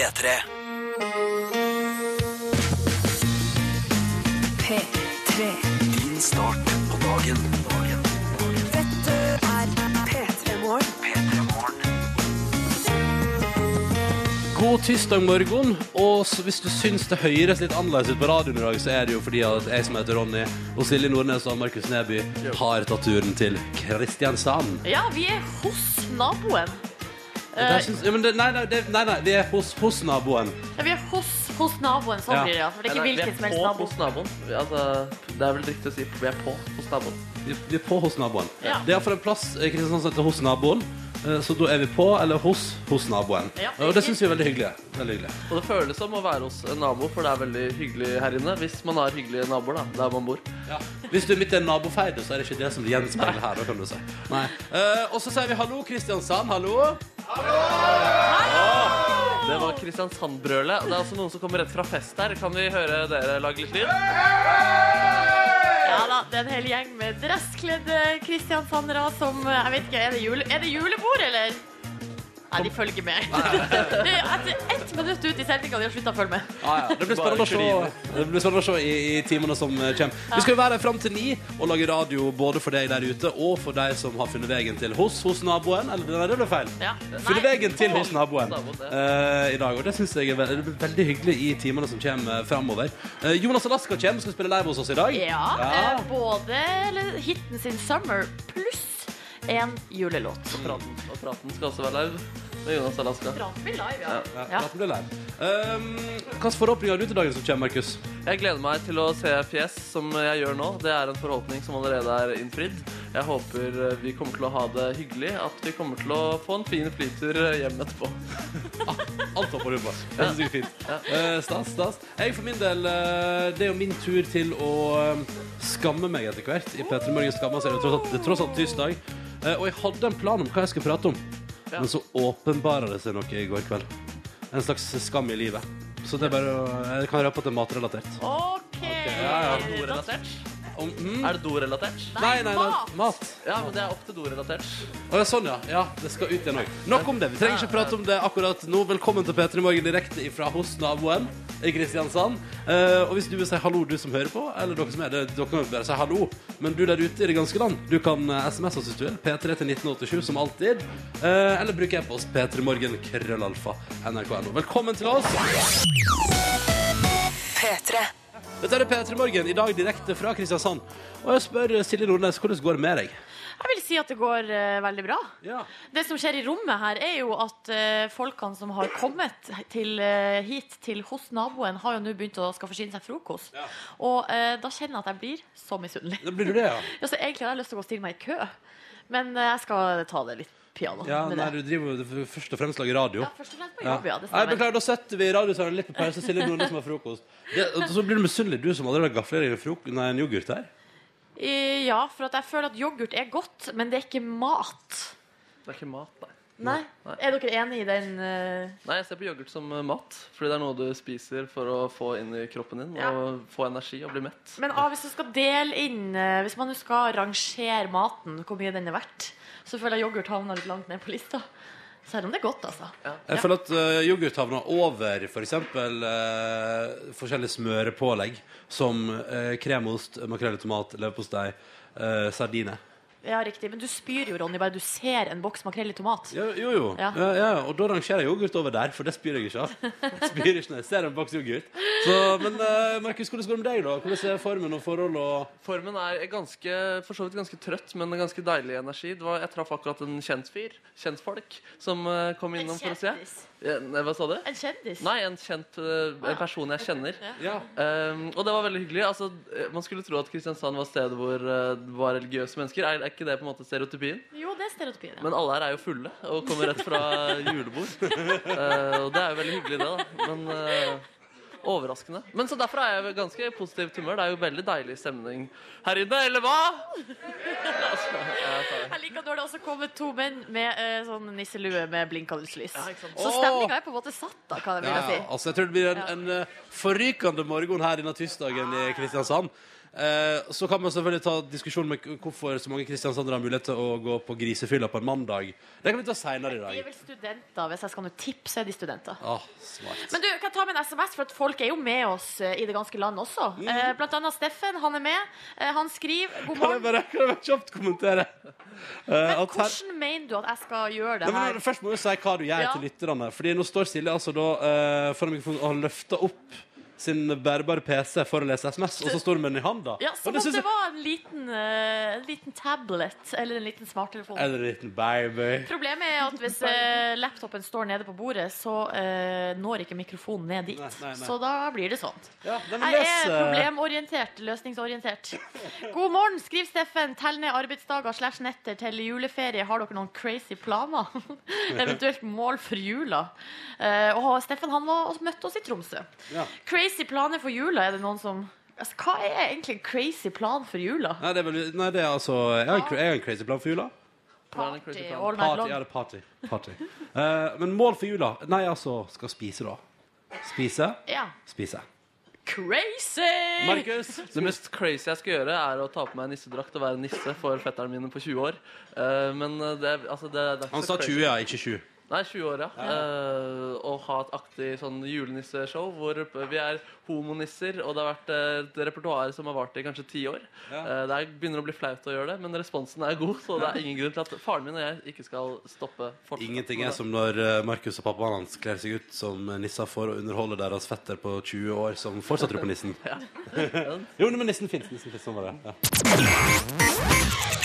P3. P3. Din start på dagen. dagen. Dette er P3 Morgen. P3 Morgen. God tirsdag morgen. Og hvis du syns det høres litt annerledes ut på radioen i dag, så er det jo fordi at jeg som heter Ronny, og Silje Nordnes og Markus Neby har tatt turen til Kristiansand. Ja, vi er hos naboen. Der syns- ja, men det, nei, nei, det, nei, nei, vi er hos, hos naboen. Ja, vi er hos, hos naboen, sånn Ja. blir det. ja. For det er ikke Nei, hvilken som helst Vi er på nabo. hos naboen. Vi- Altså, det er vel riktig å si vi er på hos naboen. Vi, vi er på hos naboen. Ja. Det er iallfall en plass i Kristiansand som heter hos naboen. Eh, Så da er vi på, eller hos, hos naboen. Ja. Og det syns vi er veldig hyggelig. Veldig hyggelig. Og det føles som å være hos en nabo, for det er veldig hyggelig her inne. Hvis man har hyggelige naboer, da, der man bor. Hvis du er midt i en nabofeide, så er det ikke det som gjenspeiler her. Kan du si. Nei. Uh, og så sier vi hallo, Kristiansand. Hallo. Det var Kristiansand-brølet. Det er også noen som kommer rett fra fest her. Kan vi høre dere lage litt lyd? Ja da, det er en hel gjeng med dresskledde kristiansandere som Jeg vet ikke, er det, jule, er det julebord, eller? Nei, de følger med. Det er Etter ett minutt ut i sendinga de har slutta å følge med. Ah, ja. Det blir spennende å se, det blir spennende å se i, i timene som eh, kommer. Vi skal jo være her fram til ni og lage radio både for deg der ute og for deg som har funnet veien til hos hos naboen. Eller nei, det ble feil. Ja. Funnet Nei, veien til hos naboen eh, i dag. Og det syns jeg er veldig, det blir veldig hyggelig i timene som kommer framover. Uh, Jonas Alaska kommer og skal spille live hos oss i dag. Ja, Ja. eh, både eller, hiten sin 'Summer' pluss en julelåt. Og praten, og praten skal også være live med Jonas Alaska. Praten blir live, ja. Ja, Ja. praten blir live. Um, Hvilke forhåpninger har du til dagen som kommer, Markus? Jeg gleder meg til å se fjes som jeg gjør nå. Det er en forhåpning som allerede er innfridd. Jeg håper eh, vi kommer til å ha det hyggelig, at vi kommer til å få en fin flytur hjem etterpå. Alt hopper du på. Det synes jeg er fint. Eh, stas, stas. Jeg for min del, uh, det er jo min tur til å eh, skamme meg etter hvert. I P3 Morgen skammer seg. Det er tross alt tirsdag. Eh, og jeg hadde en plan om hva jeg skulle prate om. Ja. Men så åpenbara det seg noe i går kveld. En slags skam i livet. Så det er bare å Jeg kan røpe at det er matrelatert. OK. ja, ja. Dorelatert? Om, mm, Er det dorelatert? nei, nei, nei. mat. Mat. Ja, men det er opp til dorelatert. Å, ja, sånn, ja. ja. Det skal ut igjen òg. Nok om det. Vi trenger ikke prate om det akkurat nå. Velkommen til P3 Morgen direkte fra hos naboen i Kristiansand. Uh, og hvis du vil si hallo, du som hører på, eller dere som er det, dere kan bare si hallo. Men du der ute i det ganske land, du kan eh, SMS oss hvis du vil. P3 til 1987 som alltid. Uh, eller bruk e-post p3morgen krøllalfa nrk.no. Velkommen til oss. P3. Dette er P3 Morgen, i dag direkte fra Kristiansand. Og jeg spør Silje Nordnes, hvordan går det med deg? Jeg vil si at det går eh, veldig bra. Ja. Det som skjer i rommet her, er jo at eh, folkene som har kommet til, eh, hit til hos naboen, har jo nå begynt å skal forsyne seg frokost. Ja. Og eh, da kjenner jeg at jeg blir så misunnelig. Da blir du det, ja? Ja, så egentlig har jeg lyst til å gå og stille meg i kø, men eh, jeg skal ta det litt piano. Ja, med nei, det. du driver jo først og fremst lager radio. Ja, først og fremst på jobb, ja. Det Nei, stemmer. beklager, da setter vi radiosenderen litt på pause. Silje Nordnes som har frokost. Det, og så blir du misunnelig, du som allerede har gafler i en, frok- nei, en yoghurt her. I- Ja, for at jeg føler at yoghurt er godt, men det er ikke mat. Det er ikke mat, nei. Nei? Nei. Er dere enig i den eh, Nei, jeg ser på yoghurt som eh, mat. Fordi det er noe du spiser for å få inn i kroppen din. Ja. Og få energi og bli mett. Men ah, hvis du skal dele inn eh, Hvis man nå skal rangere maten, hvor mye den er verdt, så føler jeg yoghurt havner litt langt ned på lista. Selv om det er godt, altså. Jeg føler at uh, yoghurt havner over f.eks. Uh, forskjellige smørepålegg som uh, kremost, makrell i tomat, leverpostei, uh, sardiner. Ja, riktig. Men du spyr jo, Ronny, bare du ser en boks makrell i tomat. Jo, jo. jo. Ja. Ja. Ja, og da rangerer jeg yoghurt over der, for det spyr jeg ikke av. Spyr ikke når jeg ser en boks yoghurt. Så, men uh, Markus, hvordan går det med deg, da? Hvordan er formen og forhold og Formen er ganske, for så vidt ganske trøtt, men en ganske deilig energi. Det var, jeg traff akkurat en kjent fyr, kjentfolk, som uh, kom innom for å se. hva sa du? En kjendis. Nei, en kjent eh, en person jeg kjenner. Ja. Um, og det var veldig hyggelig. Altså, man skulle tro at Kristiansand var stedet hvor det var religiøse mennesker. Er, er ikke det på en måte stereotypien? Jo, det er stereotypien. Ja. Men alle her er jo fulle og kommer rett fra julebord. uh, og det er jo veldig hyggelig, det. da Men uh, overraskende. Men så derfor er jeg i ganske positivt humør. Det er jo veldig deilig stemning her inne, eller hva? altså, jeg liker når det også kommer to menn med uh, sånn nisselue med blinkende lys. Ja. Så stemninga er på en måte satt, da, kan jeg Ja, si. altså jeg tror det blir en, en uh, forrykende morgen her denne tirsdagen i Kristiansand. Eh, så kan man selvfølgelig ta diskusjon med hvorfor så mange kristiansandere har mulighet til å gå på grisefylla på en mandag. Det kan vi ta seinere i dag. De er vel studenter. Hvis jeg skal nå tippe, så er de studenter. Ah, smart. Men du, kan jeg ta med en SMS, for at folk er jo med oss eh, i det ganske land også. Eh, blant annet Steffen, han er med. Eh, han skriver God Kan jeg bare, kan jeg bare kjapt kommentere? Men hvordan mener du at jeg skal gjøre det Nei, men her? Først må du si hva du gjør Ja. til lytterne. Fordi nå står Silje altså da foran mikrofonen og har løfta opp sin bærbare PC for å lese SMS, og så står hun med den i handa. Ja, Som om det var en liten, uh, en liten tablet eller en liten smarttelefon. Eller en liten baby. Problemet er at hvis uh, laptopen står nede på bordet, så uh, når ikke mikrofonen ned dit. Nei, nei, nei. Så da blir det sånn. Ja, Jeg er problemorientert, løsningsorientert. God morgen, skriv Steffen. Tell ned arbeidsdager slash netter til juleferie. Har dere noen crazy planer? Eventuelt mål for jula. Og Steffen han var og møtte oss i Tromsø. Ja. Crazy planer for jula, er det noen som altså, Hva er egentlig en crazy plan for jula? Nei, det er vel Nei, det er altså Jeg har en, jeg har en crazy plan for jula. Crazy Party all night Party, ja, det er party. party. uh, men mål for jula? Nei, altså Skal spise, da. Spise. Ja. Spise. Crazy! Markus? Det mest crazy jeg skal gjøre, er å ta på meg nissedrakt og være nisse for fetterne mine på 20 år. Uh, men det, altså, det, det er ikke Han så sa 20, ja, ikke 20. Nei, 20 år, ja. Eh, og ha et aktig sånn julenisseshow hvor vi er homonisser, og det har vært eh, et repertoar som har vart i kanskje ti år. Ja. Eh, det er, begynner å bli flaut å gjøre det, men responsen er god, så det er ingen grunn til at faren min og jeg ikke skal stoppe Fortsatt. Ingenting er som når eh, Markus og pappaen hans kler seg ut som nisser for å underholde deres fetter på 20 år som fortsatt tror på nissen. jo, men nissen fins. Nissen finnes, sånn var det. Ja.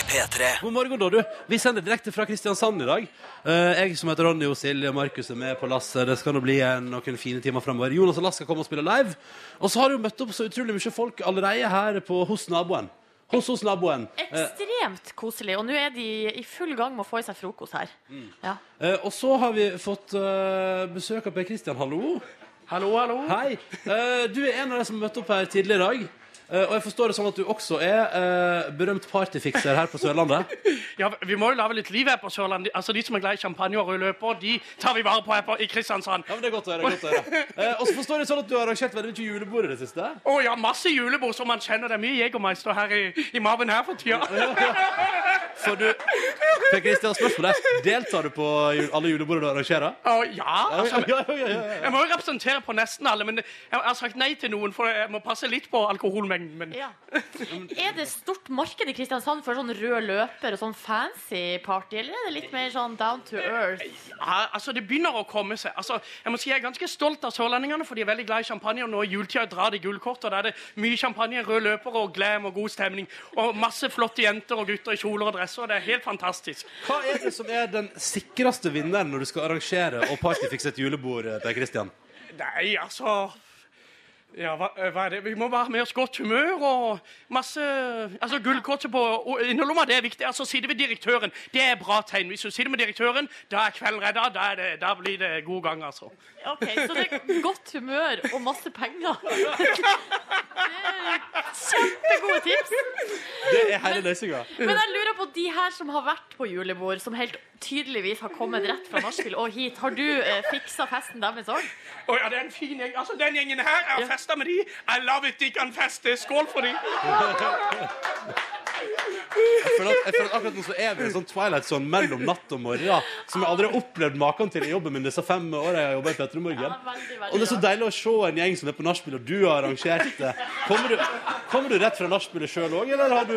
P3. God morgen, da, du. Vi sender direkte fra Kristiansand i dag. Eh, jeg som heter Ronny og Silje og Markus er med på lasset. Det skal nå bli en, noen fine timer fremover. Jonas og Lass skal komme og spille live. Og så har det jo møtt opp så utrolig mye folk allerede her på, hos naboen. Hos hos naboen. Eh, Ekstremt koselig. Og nå er de i full gang med å få i seg frokost her. Mm. Ja. eh, og så har vi fått eh, besøk av Per Kristian. Hallo. Hallo, hallo. Hei. Eh, du er en av de som møtte opp her tidligere i dag. Eh, og jeg forstår det sånn at du også er eh, berømt partyfikser her på Sørlandet. Ja, Vi må jo lage litt liv her på Sørlandet. Altså, De som er glad i champagne og rød løper, de tar vi vare på her på, i Kristiansand. Ja, men det er godt å høre. godt å høre. Eh, og så forstår jeg sånn at du har arrangert veldig mye julebord i det siste. Å ja, masse julebord som man kjenner. Det er mye Jegermeister her i, i maven her for tida. For du, Per Kristian, spørsmålet deltar du på alle julebordene du arrangerer? Å ja, altså, ja, ja, ja, ja. Jeg må jo representere på nesten alle, men jeg har sagt nei til noen, for jeg må passe litt på alkoholmengden. Men Ja. Er det stort marked i Kristiansand for sånn rød løper og sånn fancy party, eller er det litt mer sånn down to earth? ja, altså, det begynner å komme seg. Altså, jeg må si jeg er ganske stolt av sørlendingene, for de er veldig glad i champagne. Og nå i juletida drar de gullkort, og da er det mye champagne, rød løper og glam og god stemning. Og masse flotte jenter og gutter i kjoler og dresser. og Det er helt fantastisk. Hva er det som er den sikreste vinneren når du skal arrangere og partyfikse et julebord, eh, Per Kristian? Nei, altså ja, hva, hva er det? Vi må ha med oss godt humør og masse altså Gullkortet på innerlomma det er viktig. altså Sitter ved direktøren, det er bra tegn. Hvis du sitter med direktøren, da er kvelden redda. Da, er det, da blir det god gang, altså. Ok, Så det er godt humør og masse penger. Det er Kjempegode tips. Det er hele løsninga. Men jeg lurer på de her som har vært på julebord, som helt tydeligvis har kommet rett fra nachspiel og hit. Har du eh, fiksa festen deres òg? Å ja, det er en fin gjeng. Altså, Den gjengen her, jeg har festa med de. I love it, de kan feste. Skål for de. Jeg føler at, jeg føler at akkurat nå så er vi i en sånn Twilight Zone mellom natt og morgen, som jeg aldri har opplevd maken til i jobben min disse fem årene jeg har jobba i Petter Morgen. Ja, Og det er så deilig å se en gjeng som er på nachspiel, og du har arrangert det. Kommer du, kommer du rett fra nachspielet sjøl òg, eller har du,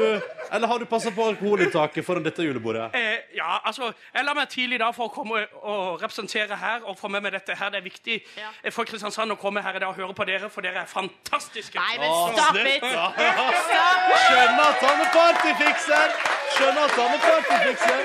eller har du passa på alkoholinntaket foran dette julebordet? Eh, ja, altså, Jeg la meg tidlig da for å komme og representere her og få med meg dette her. Det er viktig Ja. for Kristiansand å komme her i dag og høre på dere, for dere er fantastiske. Nei, men stop it! Skjønner at han er partyfikser! Skjønner at han er partyfikser!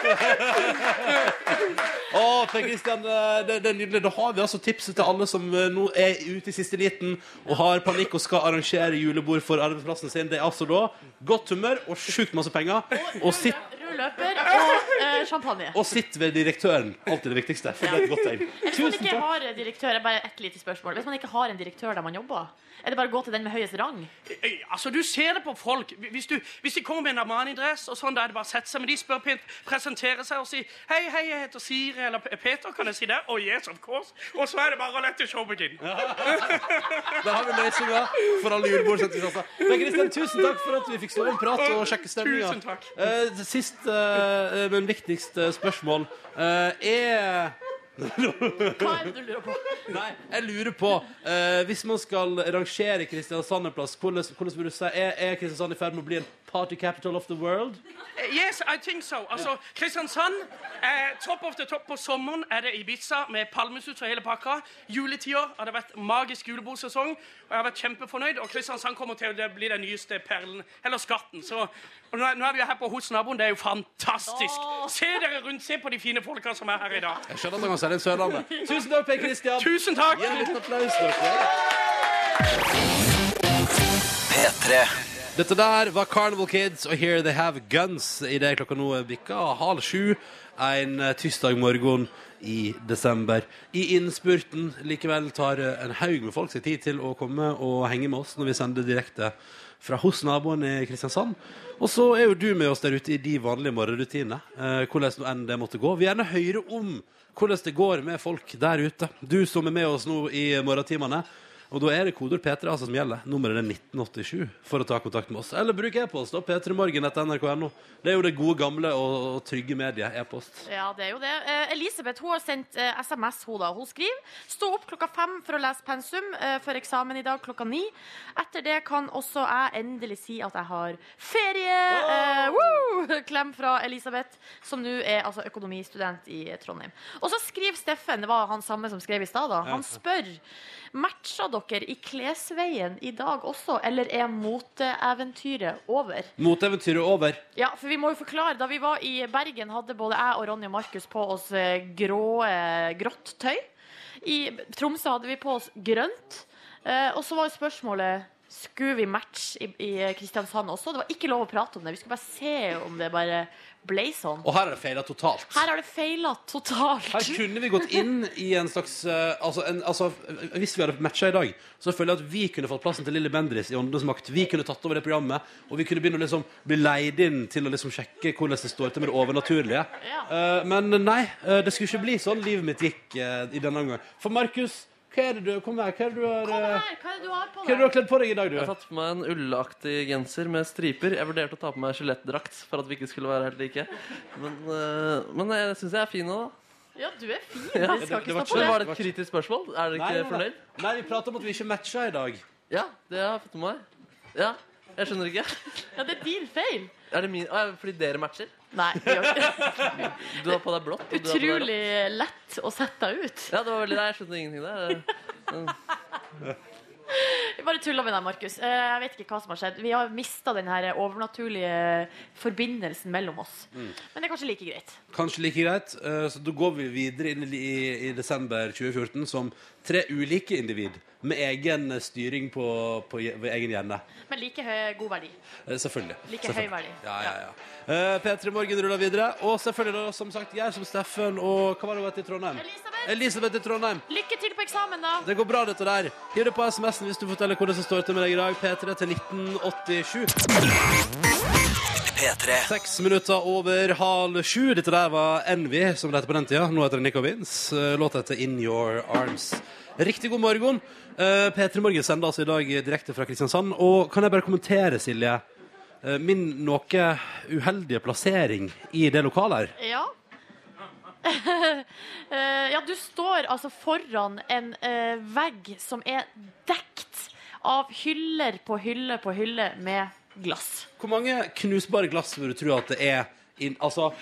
Å, Per Kristian, eh, det, det er nydelig. Da har vi altså tipset til alle som eh, nå er ute i siste liten og har panikk og skal arrangere julebord for arbeidsplassen sin. Det er altså da godt humør og sjukt masse penger. Og sitt løper og eh, champagne. Og sitt ved direktøren. Alltid det viktigste. For det er et godt tegn. Hvis man ikke har direktør, bare et lite spørsmål. Hvis man ikke har en direktør der man jobber, er det bare å gå til den med høyest rang? Eh, Altså, Du ser det på folk. Hvis, du, hvis de kommer med en Armani-dress, og sånn, da er det bare å sette seg. Men de spør pent, presenterer seg og sier 'Hei, hei, jeg heter Siri eller Peter, kan jeg si det?' Oh yes, of course. Og så er det bare å lette showet show begin. Der har vi løsninga for alle julebordsentusiaster. Men Kristian, tusen takk for at vi fikk stå og prate og sjekke stemninga. Eh, siste, eh, men viktigste spørsmål eh, er Hva er det du lurer på? Nei, jeg lurer på eh, Hvis man skal rangere Kristiansand en plass, hvordan, hvordan vil du si Er, er Kristiansand i ferd med å bli en party capital of the world? Uh, Yes, I think so. Altså, Kristiansand, eh, top of the top på sommeren er det Ibiza med palmesus og hele pakka. Juletider har det vært magisk julebordsesong, og jeg har vært kjempefornøyd. Og Kristiansand kommer til å bli den nyeste perlen, eller skatten. Så, og nå, er- nå er vi jo her på hos naboen. Det er jo fantastisk. Se dere rundt, se på de fine folka som er her i dag. Jeg skjønner at dere kan sende en er Sørlandet. Tusen takk, Per Kristian. Tusen takk! Gi en liten applaus, dere. P3. Dette der var Carnival Kids og Here They Have Guns i det klokka nå er bikka halv sju en eh, tirsdag morgen i desember. I innspurten likevel tar eh, en haug med folk seg tid til å komme og henge med oss når vi sender direkte fra hos naboen i Kristiansand. Og så er jo du med oss der ute i de vanlige morgenrutinene. Eh, hvordan enn det måtte gå. Vi vil gjerne høre om hvordan det går med folk der ute. Du som er med oss nå i morgentimene. Og da er det kodord P3 altså som gjelder. Nummeret er 1987 for å ta kontakt med oss. Eller bruk e-post. da, p3morgen.nrk.no. Det er jo det gode, gamle og, og trygge mediet e-post. Ja, det er jo det. Eh, Elisabeth hun har sendt eh, SMS. Hun, da. hun skriver Stå opp klokka fem for å lese pensum eh, for eksamen i dag klokka ni. Etter det kan også jeg endelig si at jeg har ferie. Eh, woo! Klem fra Elisabeth, som nå er altså, økonomistudent i Trondheim. Og så skriver Steffen, det var han samme som skrev i stad, da. Han spør Matcha dere i klesveien i dag også, eller er moteeventyret over? Moteeventyret over. Ja, for vi må jo forklare. Da vi var i Bergen, hadde både jeg og Ronny og Markus på oss eh, grå, eh, grått tøy. I Tromsø hadde vi på oss grønt. Eh, og så var jo spørsmålet skulle vi matche i, i Kristiansand også. Det var ikke lov å prate om det. Vi skulle bare se om det bare ble sånn. Og her har det feila totalt. Her har det feila totalt. Her kunne vi gått inn i en slags eh, altså, en, altså, Hvis vi hadde matcha i dag, så føler jeg at vi kunne fått plassen til Lille Bendriss i Åndenes makt. Vi kunne tatt over det programmet, og vi kunne begynne å liksom bli leid inn til å liksom sjekke hvordan det står til med det overnaturlige. Ja. Eh, men nei, eh, det skulle ikke bli sånn livet mitt gikk eh, i denne omgang. For Markus, hva er det du Kom her. Hva er det du har, Kom eh, her, hva er det du har på deg? hva er det du har kledd på deg i dag, du? Jeg har tatt på meg en ullaktig genser med striper. Jeg vurderte å ta på meg skjelettdrakt for at vi ikke skulle være helt like. Men, uh, men jeg syns jeg er fin nå, da. Ja, du er fin. jeg Vi skal ikke var stå på det. var det et kritisk spørsmål? Er dere ikke fornøyd? Nei, vi prater om at vi ikke matcha i dag. Ja, det har jeg fått med meg. Ja, jeg skjønner ikke. Ja, det er din feil. Er det min Fordi dere matcher? Nei, vi gjør ikke Du har på deg blått. og du har på deg. Utrolig lett å sette deg ut. Ja, det var veldig jeg skjønner ingenting der. Vi bare tuller med deg, Markus. Eh, Jeg vet ikke hva som har skjedd. Vi har mista den her overnaturlige forbindelsen mellom oss. Men det er kanskje like greit. Kanskje like greit. eh, Så da går vi videre inn i, i desember 2014 som tre ulike individ med egen styring på, på på egen hjerne. Men like høy, god verdi. Eh, Selvfølgelig. Like selvfølgelig. høy verdi. Ja, ja, ja. Eh, P3 Morgen ruller videre. Og selvfølgelig, da, som sagt, jeg som Steffen og hva var det hun het i Trondheim? Elisabeth! Elisabeth i Trondheim. Lykke til på eksamen, da! Det går bra, dette der. Hiv det på SMS-en hvis du forteller hvordan det står til med deg i dag. P3 til 1987. P3. Seks minutter over halv sju. Dette der var Envy, som det heter på den tida. Nå heter det Nico Vince. Eh, Låta heter In Your Arms. Riktig god morgen. Eh, P3 Morgen sender altså i dag direkte fra Kristiansand. Og kan jeg bare kommentere, Silje, eh, min noe uheldige plassering i det lokalet her? Ja. Eh, ja, du står altså foran en uh, vegg som er dekt av hyller på hylle på hylle med glass. Hvor mange knusbare glass vil du tro at det er inn, Altså,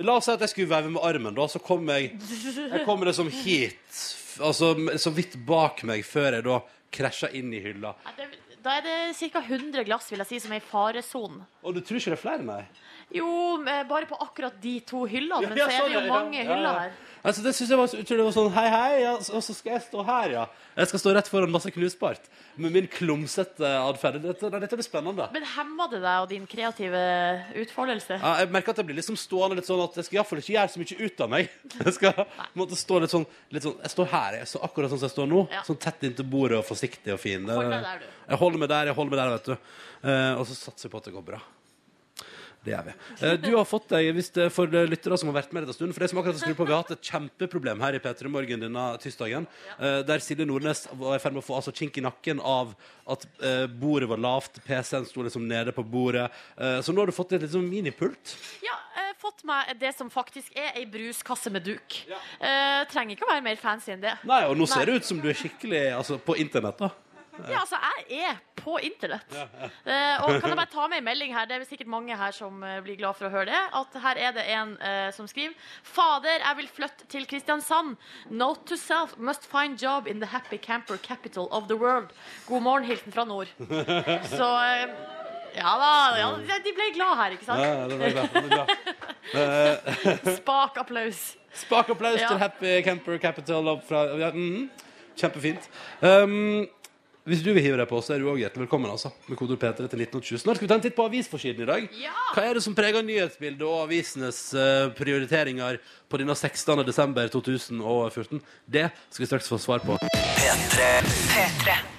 la oss si at jeg skulle veive med armen, da, så kommer jeg Jeg kommer liksom hit, altså så vidt bak meg, før jeg da krasjer inn i hylla. Ja, det, da er det ca. 100 glass vil jeg si, som er i faresonen. Og du tror ikke det er flere, nei? Jo, bare på akkurat de to hyllene, men Ja, så er sånn, det jo mange ja, hyller her. Altså, det synes jeg var så utrolig det var sånn Hei, hei, ja, og så skal jeg stå her, ja. Jeg skal stå rett foran masse knusbart med min klumsete atferd. Dette, nei, dette blir spennende. Men hemmer det deg og din kreative utfoldelse? Ja, jeg merker at jeg blir liksom stående litt sånn at jeg skal iallfall ikke gjøre så mye ut av meg. Jeg skal måtte stå litt sånn, litt sånn Jeg står her, jeg står akkurat sånn som jeg står nå. Ja. Sånn tett inntil bordet og forsiktig og fin. Hold deg der, du. Jeg holder meg der, jeg holder meg der, vet du. Eh, og så satser jeg på at det går bra. Det gjør vi. Eh, du har fått deg, hvis det er for lyttere som har vært med en stund For det som akkurat skru på, Vi har hatt et kjempeproblem her i P3 Morgen denne tirsdagen. eh, Der Silje Nordnes var i ferd med å få altså, kink i nakken av at eh, bordet var lavt. PC-en sto liksom nede på bordet. Eh, så nå har du fått et sånn minipult. Ja, har fått meg det som faktisk er ei bruskasse med duk. Eh, trenger ikke å være mer fancy enn det. Nei, og nå ser det ut som du er skikkelig altså, på internett, da. Ja, altså, jeg er på internett. Eh, og kan jeg bare ta med en melding her, det er sikkert mange her som eh, blir glad for å høre det, at her er det en eh, som skriver Fader, jeg vil flytte til Kristiansand. Note to self, must find job in the happy camper capital of the world. God morgen, hilsen fra nord. Så eh, ja da, ja, de ble glad her, ikke sant? Ja, det var bra. Det var bra. Spak applaus. Spak applaus Ja. til Happy Camper Capital fra ja, mhm. Kjempefint. Um, hvis du vil hive deg på, så er du òg hjertelig velkommen. altså Med kodord P3 til 1920. Snart skal vi ta en titt på avisforsiden i dag. Ja. Hva er det som preger nyhetsbildet og avisenes eh, prioriteringer på denne 16. desember 2014? Det skal vi straks få svar på. P3.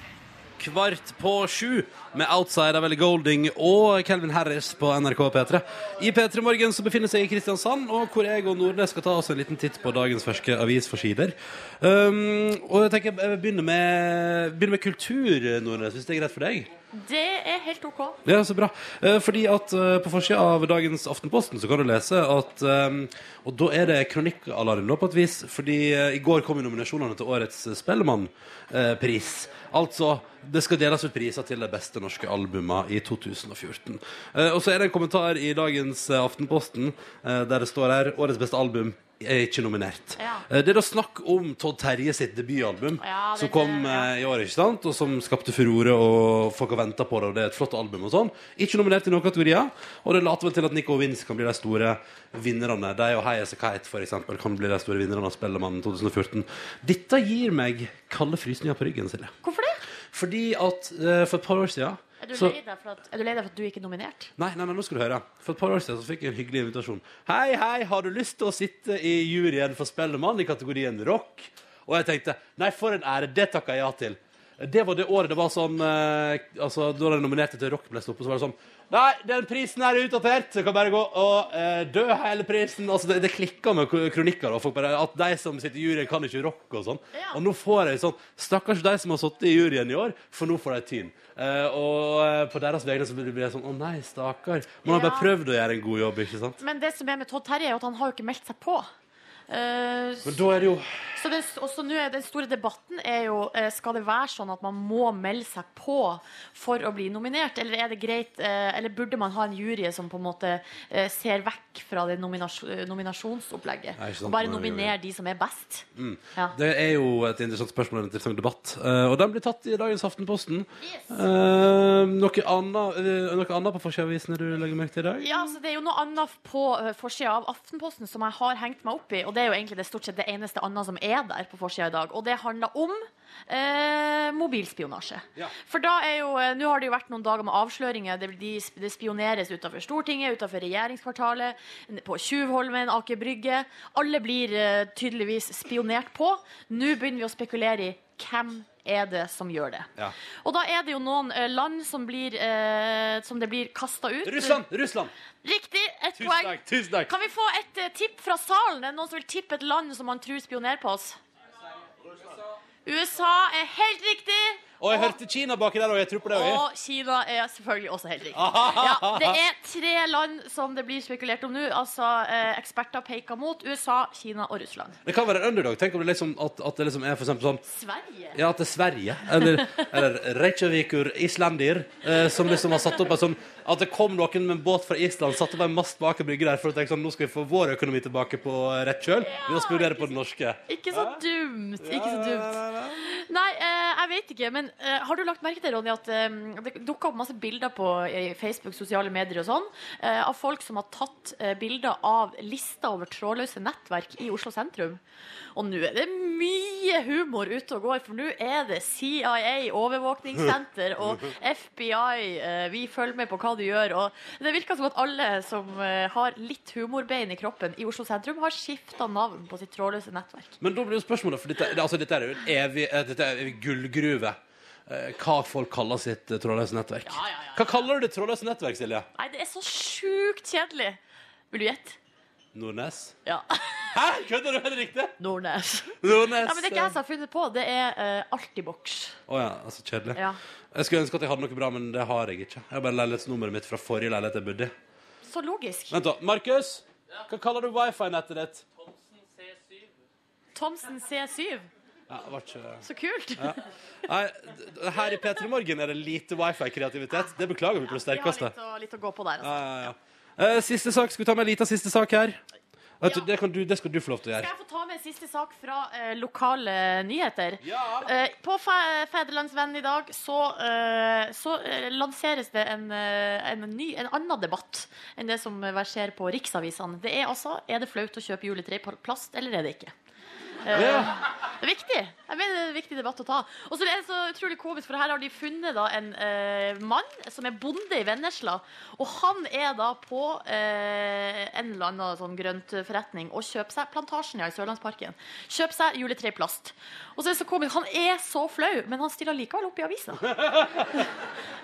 Kvart på sju med Outside av Ellie Golding og Calvin Harris på NRK P3. I P3 Morgen så befinner seg i Kristiansand, og hvor jeg og Nordnes skal ta oss en liten titt på dagens ferske avisforsider. Um, og jeg tenker jeg begynner med, begynner med kultur, Nordnes, hvis det er greit for deg? Det er helt OK. Ja, så bra. Eh, fordi at eh, på forsida av dagens Aftenposten så kan du lese at eh, Og da er det kronikkalarm på et vis, fordi i går kom jo nominasjonene til årets Spellemannpris. altså, det skal deles ut priser til de beste norske albuma i 2014. Eh, og så er det en kommentar i dagens Aftenposten der det står her årets beste album er ikke nominert. Ja. Eh, Det er da snakk om Todd Terje sitt debutalbum, Ja, som kom ja. eh, i år, ikke sant? Og som skapte furore, og folk har venta på det, og det er et flott album og sånn. Ikke nominert i noen kategorier, og det later vel til at Nico Vince kan bli de store vinnerne. De og High As A Kite, for eksempel, kan bli de store vinnerne av Spellemann 2014. Dette gir meg kalde frysninger på ryggen, Silje. Hvorfor det? Fordi at uh, for et par år siden Er du, så- lei deg for at, er du lei deg for at du ikke er nominert? Nei, nei, nei, nå skal du høre. For et par år siden så fikk jeg en hyggelig invitasjon. Hei, hei, har du lyst til å sitte i juryen for Spellemann i kategorien rock? Og jeg tenkte nei, for en ære, det takka jeg ja til. Det var det året det var sånn eh, Altså, Da de nominerte til rock ble stoppet, så var det sånn Nei, den prisen her er utdatert. Så kan bare gå og eh, dø hele prisen. Altså, Det, det klikker med kronikker. Og folk bare, at de som sitter i juryen, kan ikke rocke og sånn. Ja. Og nå får jeg sånn Stakkars de som har sittet i juryen i år, for nå får de tyn. Eh, og eh, på deres vegne så blir det sånn Å nei, stakkar. Man har bare prøvd å gjøre en god jobb, ikke sant? Men det som er med Todd Terje, er at han har jo ikke meldt seg på. Eh, Men da er det jo så det, også nå er Den store debatten er jo eh, Skal det være sånn at man må melde seg på for å bli nominert, eller er det greit eh, Eller burde man ha en jury som på en måte ser vekk fra det nominasj nominasjonsopplegget? Nei, sant, og bare nominere de som er best? Ja. Det er jo et interessant spørsmål og en interessant debatt. Og den blir tatt i dagens Aftenposten. Yes. Noe, annet, noe annet på forsida du legger merke til i dag? Ja, altså Det er jo noe annet på uh, forsida av Aftenposten som jeg har hengt meg opp i. Og det er jo egentlig det stort sett det eneste annet som er der på forsida i dag. Og det handler om eh, mobilspionasje. Ja. For da er jo eh, Nå har det jo vært noen dager med avsløringer. Det, de, det spioneres utenfor Stortinget, utenfor regjeringskvartalet, på Tjuvholmen, Aker Brygge. Alle blir eh, tydeligvis spionert på. Nå begynner vi å spekulere i hvem er det som gjør det. Ja. Og da er det jo noen eh, land som, blir, eh, som det blir kasta ut. Russland! Russland! Riktig! Ett Tusen poeng. takk! Tusen takk. Kan vi få et eh, tipp fra salen? Er det noen som vil tippe et land som man tror spionerer på oss? USA er helt riktig. Og jeg hørte Kina baki der òg. Jeg tror på det òg. Og Kina er selvfølgelig også helt riktig. Ja, det er tre land som det blir spekulert om nå. Altså eh, Eksperter peker mot USA, Kina og Russland. Det kan være en underdog. Tenk om det liksom, at, at det liksom er for eksempel sånn Sverige? Ja, at det er Sverige. Eller, eller Reykjavikur Islandir. Eh, som liksom har satt opp en sånn At det kom noen med en båt fra Island, satte opp en mast bak en Brygge der for å tenke sånn Nå skal vi få vår økonomi tilbake på rett kjøl. Vi må spionere på den norske. Ikke så dumt. Ikke så dumt. Nei, eh, jeg vet ikke, men eh, har du lagt merke til, Ronny, at eh, det dukka opp masse bilder på i Facebook, sosiale medier og sånn, eh, av folk som har tatt eh, bilder av lista over trådløse nettverk i Oslo sentrum. Og nå er det mye humor ute og går, for nå er det CIA, overvåkningssenter og FBI, eh, vi følger med på hva du gjør. Og det virker som at alle som eh, har litt humorbein i kroppen i Oslo sentrum, har skifta navn på sitt trådløse nettverk. Men da blir jo spørsmålet, for dette, altså, dette er jo en evig, eh, evig gullgruve. Hva folk kaller sitt trådløse nettverk. Ja, ja, ja. Hva kaller du det trådløse nettverk, Silje? Nei, det er så sjukt kjedelig. Vil du gjette? Nordnes? Ja. Hæ? Kødder du? Er det riktig? Nordnes. Nordnes. Ja, men det er ikke jeg som har funnet på, det er uh, Altibox. Å ja, altså kjedelig. Ja. Jeg skulle ønske at jeg hadde noe bra, men det har jeg ikke. Jeg har bare leilighetsnummeret mitt fra forrige leilighet jeg bodde i. Så logisk. Vent da, Markus! Hva kaller du wifi-nettet ditt? Thomsen C7. Ja, det var ikke... Så kult. Nei, her i P3 Morgen er det lite wifi-kreativitet. Det beklager vi på det Vi har litt å, litt å gå på der. Altså. Ja, ja, ja. Eh, siste sak. Skal vi ta med en liten siste sak her? Vet du, det, kan du, det skal du få lov til å gjøre. Skal jeg få ta med en siste sak fra eh, lokale nyheter? Ja. Eh, på Fe i dag så, eh, så eh, lanseres det en, eh, en, ny, en annen debatt enn det som verserer på riksavisene. Det er altså er det flaut å kjøpe juletre i plast, eller er det ikke? Eh, Ja. Det er viktig. Jeg mener det er en viktig debatt å ta. Og så er det så utrolig komisk, for her har de funnet da en eh, mann som er bonde i Vennesla. Og han er da på eh, en eller annen sånn grøntforretning og kjøper seg Plantasjen ja, i Sørlandsparken. Kjøper seg juletre i plast. Og så er det så komisk. Han er så flau, men han stiller likevel opp i avisa.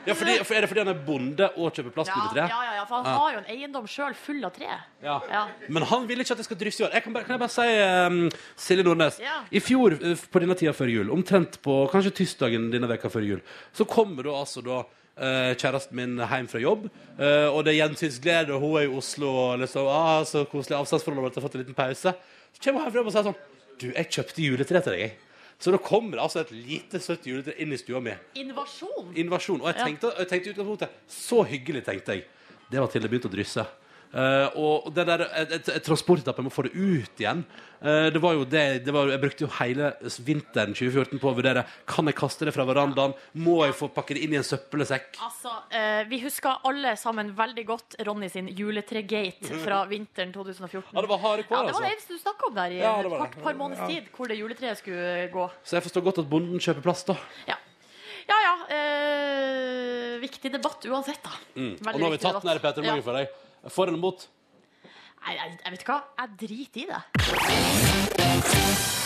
Ja, fordi, for er det fordi han er bonde og kjøper Ja, plastjuletre? ja, ja, ja, for han har jo en eiendom sjøl full av tre. Ja. Ja. Men han vil ikke at det skal drysse i år. Jeg kan, bare, kan jeg bare si, um, Silje Nordnes Ja. I fjor uh, på denne tida før jul, omtrent på kanskje tirsdagen denne veka før jul, så kommer da altså da uh, kjæresten min hjem fra jobb, uh, og det er gjensynsglede, og hun er i Oslo, og liksom, ah, så koselig avstandsforhold, og har fått en liten pause. Så kommer hun hjem og sier sånn Du, jeg kjøpte juletre til deg. Så da kommer det altså et lite søtt juletre inn i stua mi. Invasjon. Invasjon. Og jeg tenkte, jeg tenkte utgangspunktet Så hyggelig, tenkte jeg. Det var til det begynte å drysse. Eh, og det der et, et, et transportetappe, må få det ut igjen. Uh, det var jo det, det var, Jeg brukte jo hele vinteren 2014 på å vurdere Kan jeg kaste det fra verandaen. Må jeg få pakke det inn i en søppelsekk? Altså, uh, Vi husker alle sammen veldig godt Ronny sin juletregate fra vinteren 2014. Ja, det var harde kår, Ja, det var det altså. eneste du snakka om der i Ja, et det par, det. par måneders tid, hvor det juletreet skulle gå. Så jeg forstår godt at bonden kjøper plass, da. Ja ja. ja viktig debatt uansett, da. Mm. Og nå har vi tatt den her Peter Morgen Ja. for deg. For eller mot? Nei, jeg, jeg vet ikke hva. Jeg driter i det.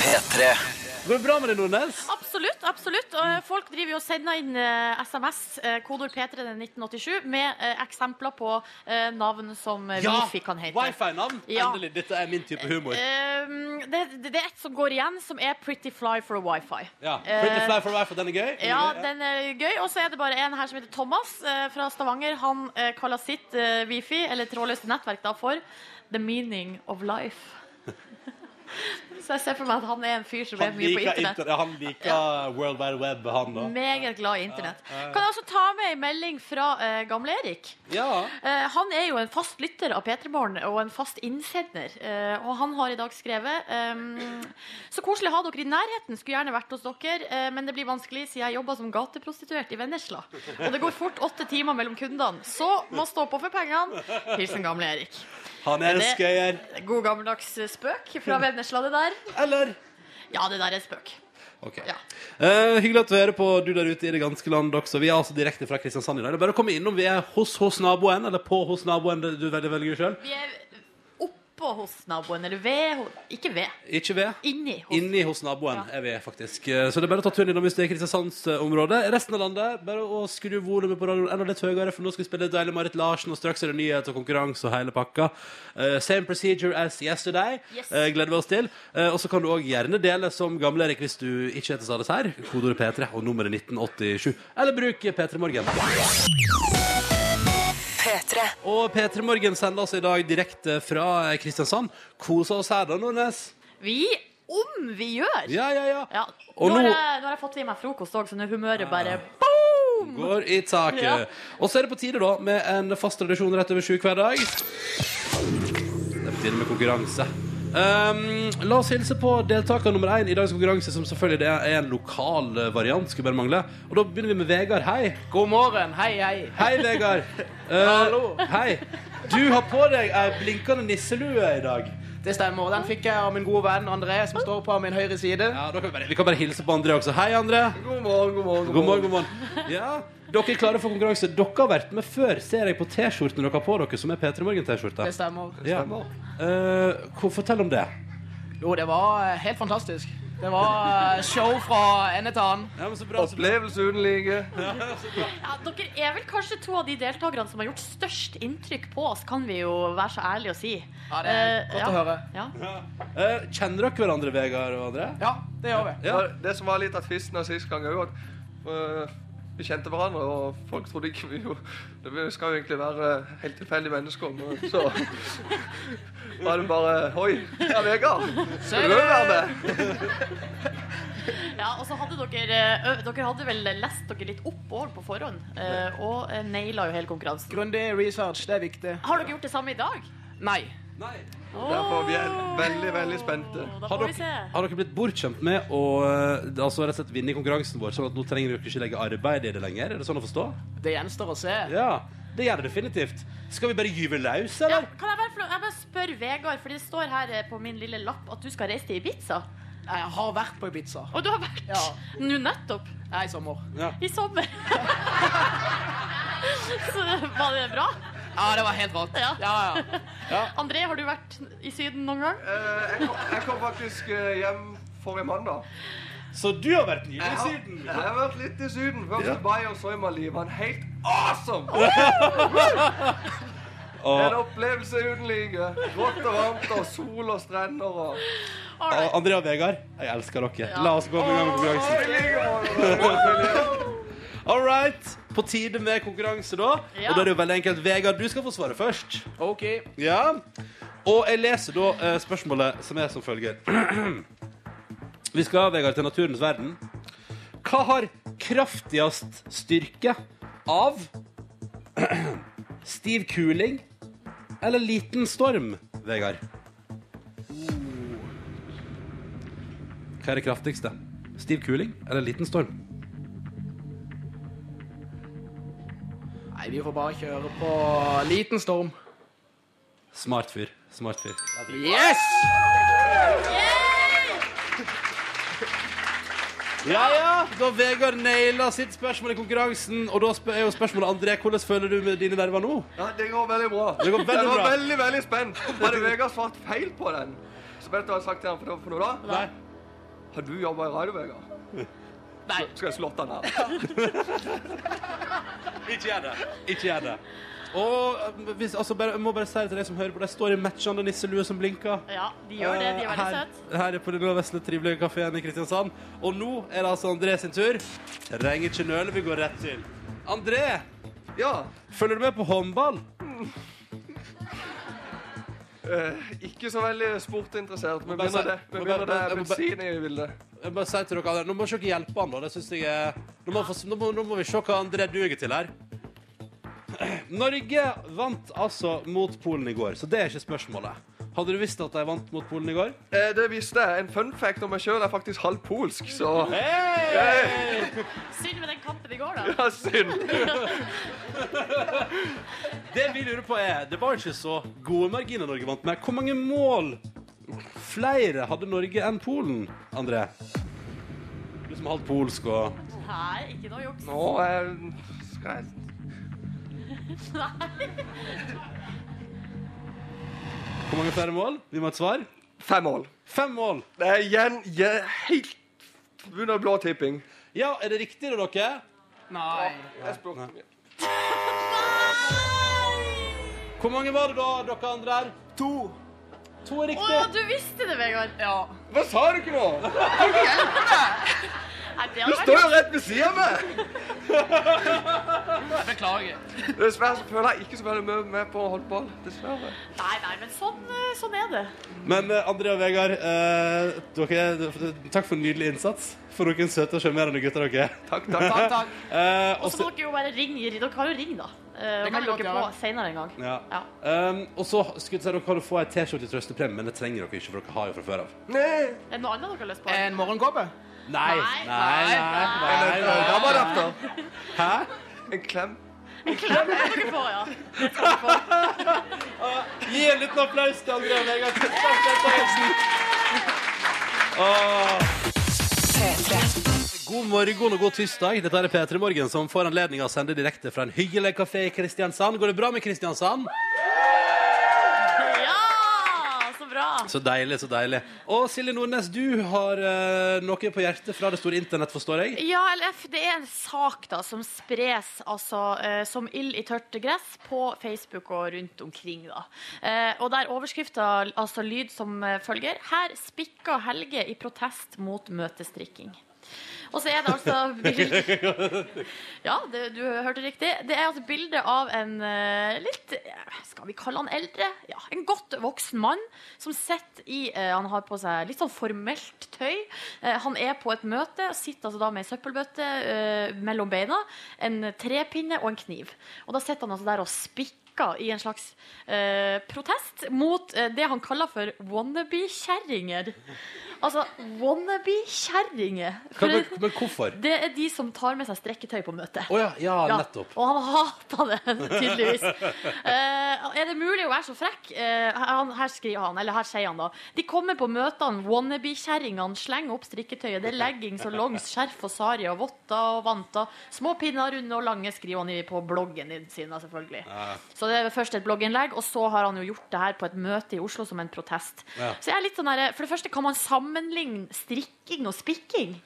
P3. Går det bra med deg, Nordnes? Absolutt. absolutt. Og folk driver jo og sender inn eh, SMS, eh, kodord P3 til 1987, med eh, eksempler på eh, navn som ja, Wifi kan hete. Wifi-navn. Ja. Endelig. Dette er min type humor. Um, det, det er et som går igjen, som er Pretty Fly for a Wifi. Ja. Pretty Eh, fly for a wifi, den er gøy? Ja, den er gøy. Og så er det bare en her som heter Thomas eh, fra Stavanger. Han eh, kaller sitt eh, Wifi, eller trådløse nettverk, da for The Meaning of Life. så jeg ser for meg at han er en fyr som er mye på internett. inter han liker World Wide Web, han da. Meget glad i internett. Kan jeg også ta med en melding fra uh, gamle-Erik? Ja. Uh, han er jo en fast lytter av P3 Morgen og en fast innsender. Uh, og han har i dag skrevet um, Så koselig å ha dere i nærheten. Skulle gjerne vært hos dere, eh, men det blir vanskelig siden jeg jobber som gateprostituert i Vennesla. Og det går fort åtte timer mellom kundene. Så må stå på for pengene. Hilsen gamle Erik. Han er en skøyer. God gammeldags spøk fra Vennesla, det der. Eller? Ja, det der er spøk. Ok. Ja. Uh, hyggelig at du hører på du der ute i det ganske land også. Vi er altså direkte fra Kristiansand i dag. Det er bare å komme innom. Vi er hos hos naboen, eller på hos naboen. det Du velger, velger sjøl. Oppå hos naboen, eller ved Ikke ved. Ikke ved. Inni hos Inni hos naboen Ja. er vi faktisk. Eh, Så det er bare å ta turen innom hvis det er Kristiansandsområdet. Resten av landet, bare å skru volumet på radioen enda litt høyere, for nå skal vi spille deilig Marit Larsen, og straks er det nyhet og konkurranse og hele pakka. Uh, same procedure as yesterday. Yes. Uh, gleder vi oss til. Uh, og så kan du òg gjerne dele som gamle Erik hvis du ikke heter Sades her. Kodeordet P3 og nummeret 1987. Eller bruk P3 Morgen. P3. Og P3 Morgen sender oss i dag direkte fra Kristiansand. Kosa oss her da, Nordnes. Vi om vi gjør! Ja, ja, ja. Ja. Og nå, har jeg, nå har jeg fått i meg frokost òg, så nå er humøret bare Går i taket. Ja. Og så er det på tide da med en fast tradisjon rett over sju hver dag. Det er på tide med konkurranse. Um, la oss hilse på deltaker nummer én i dagens konkurranse, som selvfølgelig er en lokal eh, variant. Skulle bare mangle. Og da begynner vi med Vegard. Hei. God morgen. Hei, hei. Hei, Vegard. Uh, Hallo. Hei. Du har på deg ei blinkende nisselue i dag. Det stemmer. Den fikk jeg av min gode venn André, som står på min høyre side. Ja, kan vi, bare, vi kan bare hilse på André også. Hei, André. God morgen, god morgen. God morgen, god morgen. Ja, dere er klare for konkurranse. Dere har vært med før, ser jeg på T-skjortene dere har på dere, som er P3 Morgen-T-skjorta. Det stemmer. Ja. Uh, fortell om det. Jo, det var eh, helt fantastisk. Det var eh, show fra ende til annen. Ja. Opplevelse uten like. Ja, dere er vel kanskje to av de deltakerne som har gjort størst inntrykk på oss, kan vi jo være så ærlige å si. Ja, det er Eh, godt ja. å høre. Ja. Eh, kjenner dere hverandre, Vegard og André? Ja, det gjør vi. Ja. Det som var litt av tvisten av sist gang òg, at øh, vi kjente hverandre, og folk trodde ikke vi jo Det skal jo egentlig være helt tilfeldige mennesker, men så var det bare Oi, det er Vegard! Skal du være med? Ja, og så hadde dere Dere hadde vel lest dere litt opp år på forhånd, eh, og naila jo hele konkurransen. Grundig research, det er viktig. Har dere gjort det samme i dag? Nei. Nei. Derfor vi er veldig, veldig spente. Da Har får vi dere, se. har dere blitt bortskjemt med å eh, altså rett og slett vinne i konkurransen vår, sånn at nå trenger dere ikke legge arbeid i det lenger? Er det sånn å forstå? Det gjenstår å se. Ja, det gjør det definitivt. Skal vi bare gyve løs, Ja, eller? kan jeg bare, få lov- jeg bare spørre Vegard, for det står her eh, på min lille lapp at du skal reise til Ibiza. Jeg har vært på Ibiza. Og du har vært Ja. nå nettopp. Nei, i sommer. I sommer. Så var det bra? Ja, det var helt rått. Ja. Ja, ja. André, har du vært i Syden noen gang? Uh, Jeg kom, jeg kom faktisk øh, hjem forrige mandag. Så du har vært nylig i Syden? jeg har vært litt i Syden. Først Ja. Dubai og så i Mali. En helt awesome! En opplevelse uten like. Godt og varmt og sol og strender og right. Og André og Vegard, jeg elsker dere. La oss gå med gang på konkurransen. All right. På tide med konkurranse, da. Ja. Og da er det jo veldig enkelt. Vegard, du skal få svare først. OK. Ja. Og jeg leser da eh, spørsmålet som er som følger. Vi skal, Vegard, til naturens verden. Hva har kraftigst styrke av stiv kuling eller liten storm, Vegard? Hva er det kraftigste? Stiv kuling eller liten storm? Vi får bare kjøre på liten storm. Smart fyr. Smart fyr. Yes! Ja, ja, da Vegard naila sitt spørsmål i konkurransen. Og da er jo spørsmålet, André, hvordan føler du med dine nerver nå? Ja, det går veldig bra. Det går veldig jeg var bra. veldig, veldig spent. Hadde Vegard svart feil på den, så vet du hva jeg har sagt til han for, for noe da? Nei. Har du jobba i radio, Vegard? Nei. Skal jeg slått han her? Ikke gjør det. Ikke gjør det. Og eh, hvis, altså, bare, jeg må bare si det til deg som hører på, det står i matchende nisselue som blinker. Ja, de gjør det. De er veldig her, søte. her er på den vesle, trivelige kafeen i Kristiansand. Og nå er det altså André sin tur. Trenger ikke nøle, vi går rett til. André, Ja. følger du med på håndball? Eh, ikke så veldig sportinteressert, men begynner det, men begynner det er bensin i bildet. Jeg bare sier til dere andre, Nå må dere hjelpe han, da. Det synes jeg er... Nå må, få- nå, må, nå må vi se hva André duger til her. Norge vant altså mot Polen i går, så det er ikke spørsmålet. Hadde du visst at de vant mot Polen i går? Eh, det visste jeg. En fun fact om meg sjøl er faktisk halvt polsk, så Hey! Synd med den kampen i går, da. ja, synd. Det vi lurer på er, det var ikke så gode marginer Norge vant med. Hvor mange mål flere hadde Norge enn Polen, André? Du som er halvt polsk og Nei, ikke noe juks. Nå eh, skal jeg Nei. Hvor mange flere mål? Vi må ha et svar. Fem mål. Fem mål. Det er igjen je- helt under blå tipping. Ja, er det riktig da, dere? Nei. Jeg spurte om Nei. Hvor mange var det da, dere andre her? To. To er Å, riktig. du visste det, Vegard. Ja. Hva sa du ikke nå? Kan du hjelpe meg? Du står jo rett ved siden av meg! Beklager. Dessverre så føler jeg ikke så veldig mye med på håndball. Dessverre. Nei, nei, men sånn, eh, sånn er det. Men eh, André og Vegard, eh, dere, takk for en nydelig innsats. For noen søte og sjarmerende gutter dere er. Takk, takk. Takk, takk. Eh, Og så- må dere jo bare ringe. Dere har jo ring, da. Eh, og melde dere på senere en gang. Ja. Ja. Um, og så skulle jeg si dere kan få ei T-skjorte i trøstepremie, men det trenger dere ikke, for dere har jo fra før av. Er det noe annet dere har lyst på? En morgenkåpe? Nei, Nei. nei, nei. nei, nei. Hæ? En klem. En klem skal dere får, ja. Det skal dere få. Gi en liten applaus til André Vegard Kristiansen. God morgen og god tirsdag. Dette er P3 Morgen som får anledning å sende direkte fra en hyggelig kafé i Kristiansand. Går det bra med Kristiansand? Ja, så bra. Så deilig, så deilig. Og Silje Nordnes, du har eh, noe på hjertet fra det store internett, forstår jeg? Ja, LF, det er en sak da som spres altså, eh, som ild i tørt gress på Facebook og rundt omkring. da. Eh, og der overskrifta altså lyd som eh, følger Her spikker Helge i protest mot møtestrikking. Og så er det altså bilde Ja, det, du hørte riktig. Det er altså bilde av en eh, litt Skal vi kalle han eldre? Ja, En godt voksen mann som sitter i eh, Han har på seg litt sånn formelt tøy. Eh, han er på et møte, sitter altså da med ei søppelbøtte mellom beina, en trepinne og en kniv. Og da sitter han altså der og spikker i en slags eh, protest mot eh, det han kaller for wannabe-kjerringer. Altså, wannabe-kjerringer. Men, men hvorfor? det er de som tar med seg strekketøy på møtet. Oh, ja, ja, Ja, nettopp. Og han hater det, tydeligvis. uh, er det mulig å være så frekk? Uh, han, her skriver han, eller her sier han da. De kommer på møtene, wannabe-kjerringene slenger opp strikketøyet. Det er leggings og longs, skjerf og sari og votter og vanter. Små pinner, runde og lange, skriver han på bloggen sin, selvfølgelig. selvfølgelig. Så det er først et blogginnlegg, og så har han jo gjort det her på et møte i Oslo som en protest. Ja. Så jeg er litt sånn der, For det første, kan man sammenligne strikking og spikking?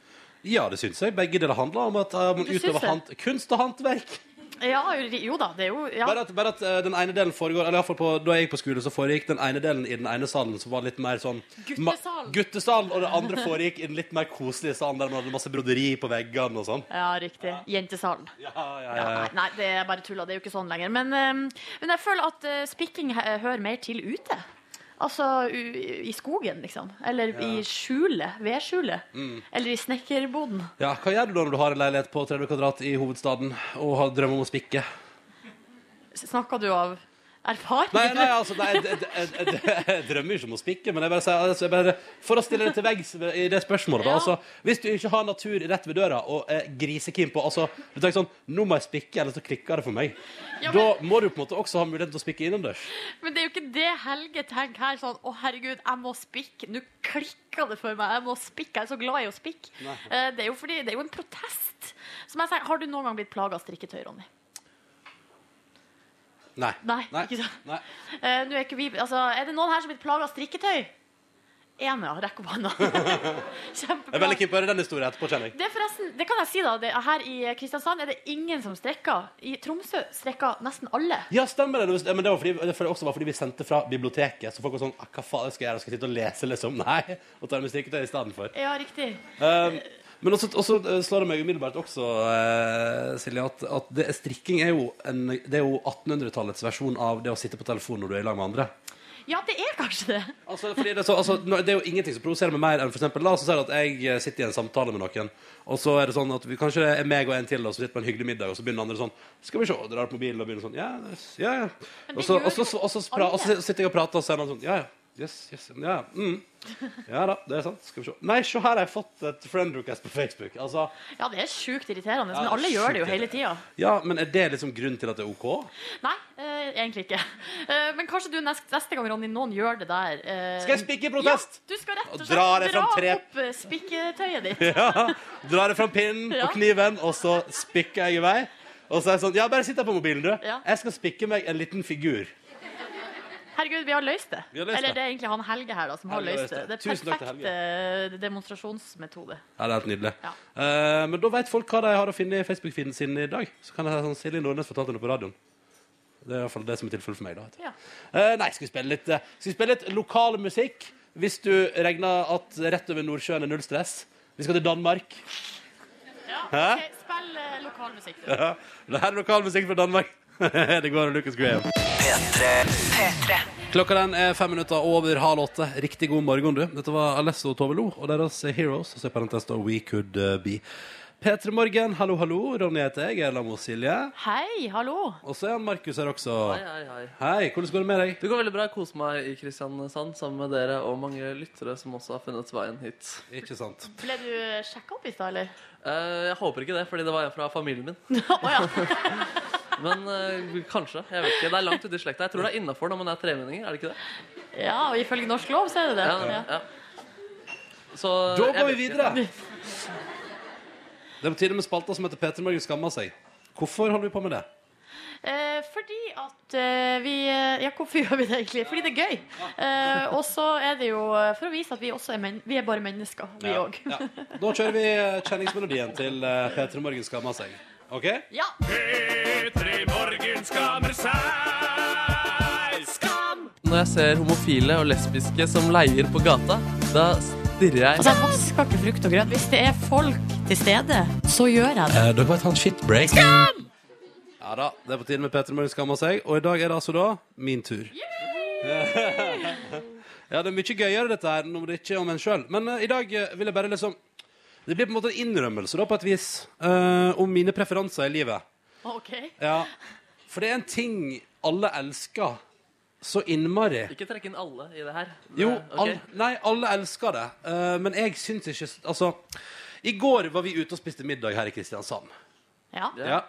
Ja, det syns jeg. Begge deler handler om at uh, man syns utøver hand, kunst og håndverk. Ja, jo da, det er jo ja. Bare at, bare at eh, den ene delen foregår Eller i hvert fall på, Da jeg gikk på skole, så foregikk den ene delen i den ene salen som var litt mer sånn ma- Guttesal. Guttesal, og det andre foregikk i den litt mer koselige salen der man hadde masse broderi på veggene og sånn. Ja, riktig. Jentesalen. Ja, ja, Ja, nei, nei, det er bare tulla. Det er jo ikke sånn lenger. Men, ehm, men jeg føler at eh, spikking hører mer til ute. Altså i skogen, liksom. Eller i skjulet. Vedskjulet. Mm. Eller i snekkerboden. ja, Hva gjør du da når du har en leilighet på 30 kvadrat i hovedstaden og har drøm om å spikke? Snakker du av erfaring? Nei, nei, altså, nei, jeg, jeg, jeg, jeg, drømmer ikke om å spikke, men jeg bare sier altså, jeg bare, for å stille det til veggs i det spørsmålet da, altså, Hvis du ikke har natur rett ved døra og er grisekeen på altså, Du tenker sånn Nå må jeg spikke, ellers så klikker det for meg. Ja, Da må du på en måte også ha muligheten til å spikke innendørs. Men det er jo ikke det Helge tenker her. Sånn, å herregud, jeg må spikke. Nå klikker det for meg. Jeg må spikke. Jeg er så glad i å spikke. Eh, det er jo fordi det er jo en protest. Som jeg sier, har du noen gang blitt plaga av strikketøy, Ronny? Nei. Nei, ikke sant? Nei. Eh, nå er, ikke vi, altså, er det noen her som er blitt plaga av strikketøy? Én, ja. Rekk opp hånda. Jeg er veldig keen på å høre den historien etterpå, kjenner jeg. Det, er forresten, det kan jeg si da, det, Her i Kristiansand er det ingen som strekker. I Tromsø strekker nesten alle. Ja, stemmer det. Ja, Men det var fordi, det var også var fordi vi sendte fra biblioteket. Så folk var sånn «Ah, Hva faen skal jeg gjøre? Skal jeg sitte og lese, liksom? Nei. Og ta det med strikketøy i stedet for. Ja, riktig. Um, men også, også eh, slår det meg umiddelbart også, eh, Silje, at, at det, strikking er jo, en, det er jo 1800-tallets versjon av det å sitte på telefon når du er i lag med andre. Ja, det er kanskje det. Altså, fordi det, er så, altså, nå- det er jo ingenting som provoserer meg mer enn for eksempel, La oss si at jeg eh, sitter i en samtale med noen, og så er det sånn at vi kanskje er meg og en til, og så sitter på en hyggelig middag, og så begynner andre sånn Skal vi se, drar på mobilen og begynner sånn Ja, ja, ja. Men Og så, og så, og så, pra- og så sitter jeg og prater, og så er han sånn Ja, ja. Yes, yes, ja, mm. ja da, det er sant. Skal vi se. Nei, se her har jeg fått et friend request på Facebook. Altså, Ja, det er sjukt irriterende. Ja, Men alle gjør det jo hele tida. ja, men er det liksom grunnen til at det er OK? Nei, eh, egentlig ikke. Eh, men kanskje du neste, neste gang Ronny, noen gjør det der eh, Skal jeg spikke i protest? Ja, du skal rett og slett dra dra, tre- opp eh, spikketøyet ditt. Ja, Dra det fram pinnen og kniven, og så spikker jeg i vei. Og så er jeg sånn Ja, bare sitt der på mobilen, du. Ja. Jeg skal spikke meg en liten figur. Herregud, vi har løst det. Har løst Eller det. det er egentlig han Helge her da, som har Helge løst det. det. Det er Tusen takk til perfekt demonstrasjonsmetode. Ja, det er helt nydelig. Ja. Eh, men da vet folk hva de har å finne i Facebook-feeden sin i dag. Så kan jeg ha sånn Silje Nordnes fortalte det på radioen. Det er i hvert fall det som er tilfellet for meg. da. Ja. Eh, Nei, skal vi spille litt, eh, skal vi spille litt lokal musikk? Hvis du regner at rett over Nordsjøen er null stress. Vi skal til Danmark. Ja, okay. ok, Spill eh, lokalmusikk. du. Ja, det her er lokal musikk fra Danmark. det går an, Lucas Graham. P3. Klokka den er fem minutter over halv åtte. Riktig god morgen, du. Dette var Alesso og Tove Lo og deres Heroes. Og så i parentes da We Could uh, Be. P3 Morgen, hallo, hallo. Ronny heter jeg. Jeg er sammen med Silje. Hei, hallo. Og så er han Markus her også. Hei, hei, hei. Hei, hvordan går det med deg? Det går veldig bra. Jeg koser meg i Kristiansand sammen med dere og mange lyttere som også har funnet veien hit. Ikke sant? Ble du sjekka opp i stad, eller? Eh, jeg håper ikke det, fordi det var en fra familien min. Oh, ja. Men uh, kanskje. Jeg vet ikke. Det er langt ute i slekta. Jeg tror det er innafor når man er tremenninger. Er det ikke det? ja, og ifølge norsk lov så er det det. Ja, Ja. ja. Så Da går vi ikke. videre. Det er på tide med spalta som heter P3 Morgen skammer seg. Hvorfor holder vi på med det? Eh, fordi at eh, vi eh, Ja, hvorfor gjør vi det egentlig? Fordi det er gøy. Eh, og så er det jo for å vise at vi også er men vi er bare mennesker, vi òg. Ja. Da kjører vi kjenningsmelodien til eh, P3 Morgen skammer seg. OK? Ja. Når jeg ser homofile og lesbiske som leier på gata, da stirrer jeg Altså, jeg vasker ikke frukt og grønt. Hvis det er folk til stede, så gjør jeg det. Eh, dere må ta en shitbreak. Ja da, det er på tide med P3 Morgen skammer seg. Og i dag er det altså da min tur. ja, det er mye gøyere dette her når det ikke er om en sjøl. Men eh, i dag eh, vil jeg bare liksom Det blir på en måte en innrømmelse, da, på et vis, eh, om mine preferanser i livet. OK. Ja, For det er en ting alle elsker så innmari. Ikke trekk inn alle i det her. Jo, Det- ok. all, nei, alle elsker det. eh, men jeg syns ikke Altså, i går var vi ute og spiste middag her i Kristiansand. Ja. Ja.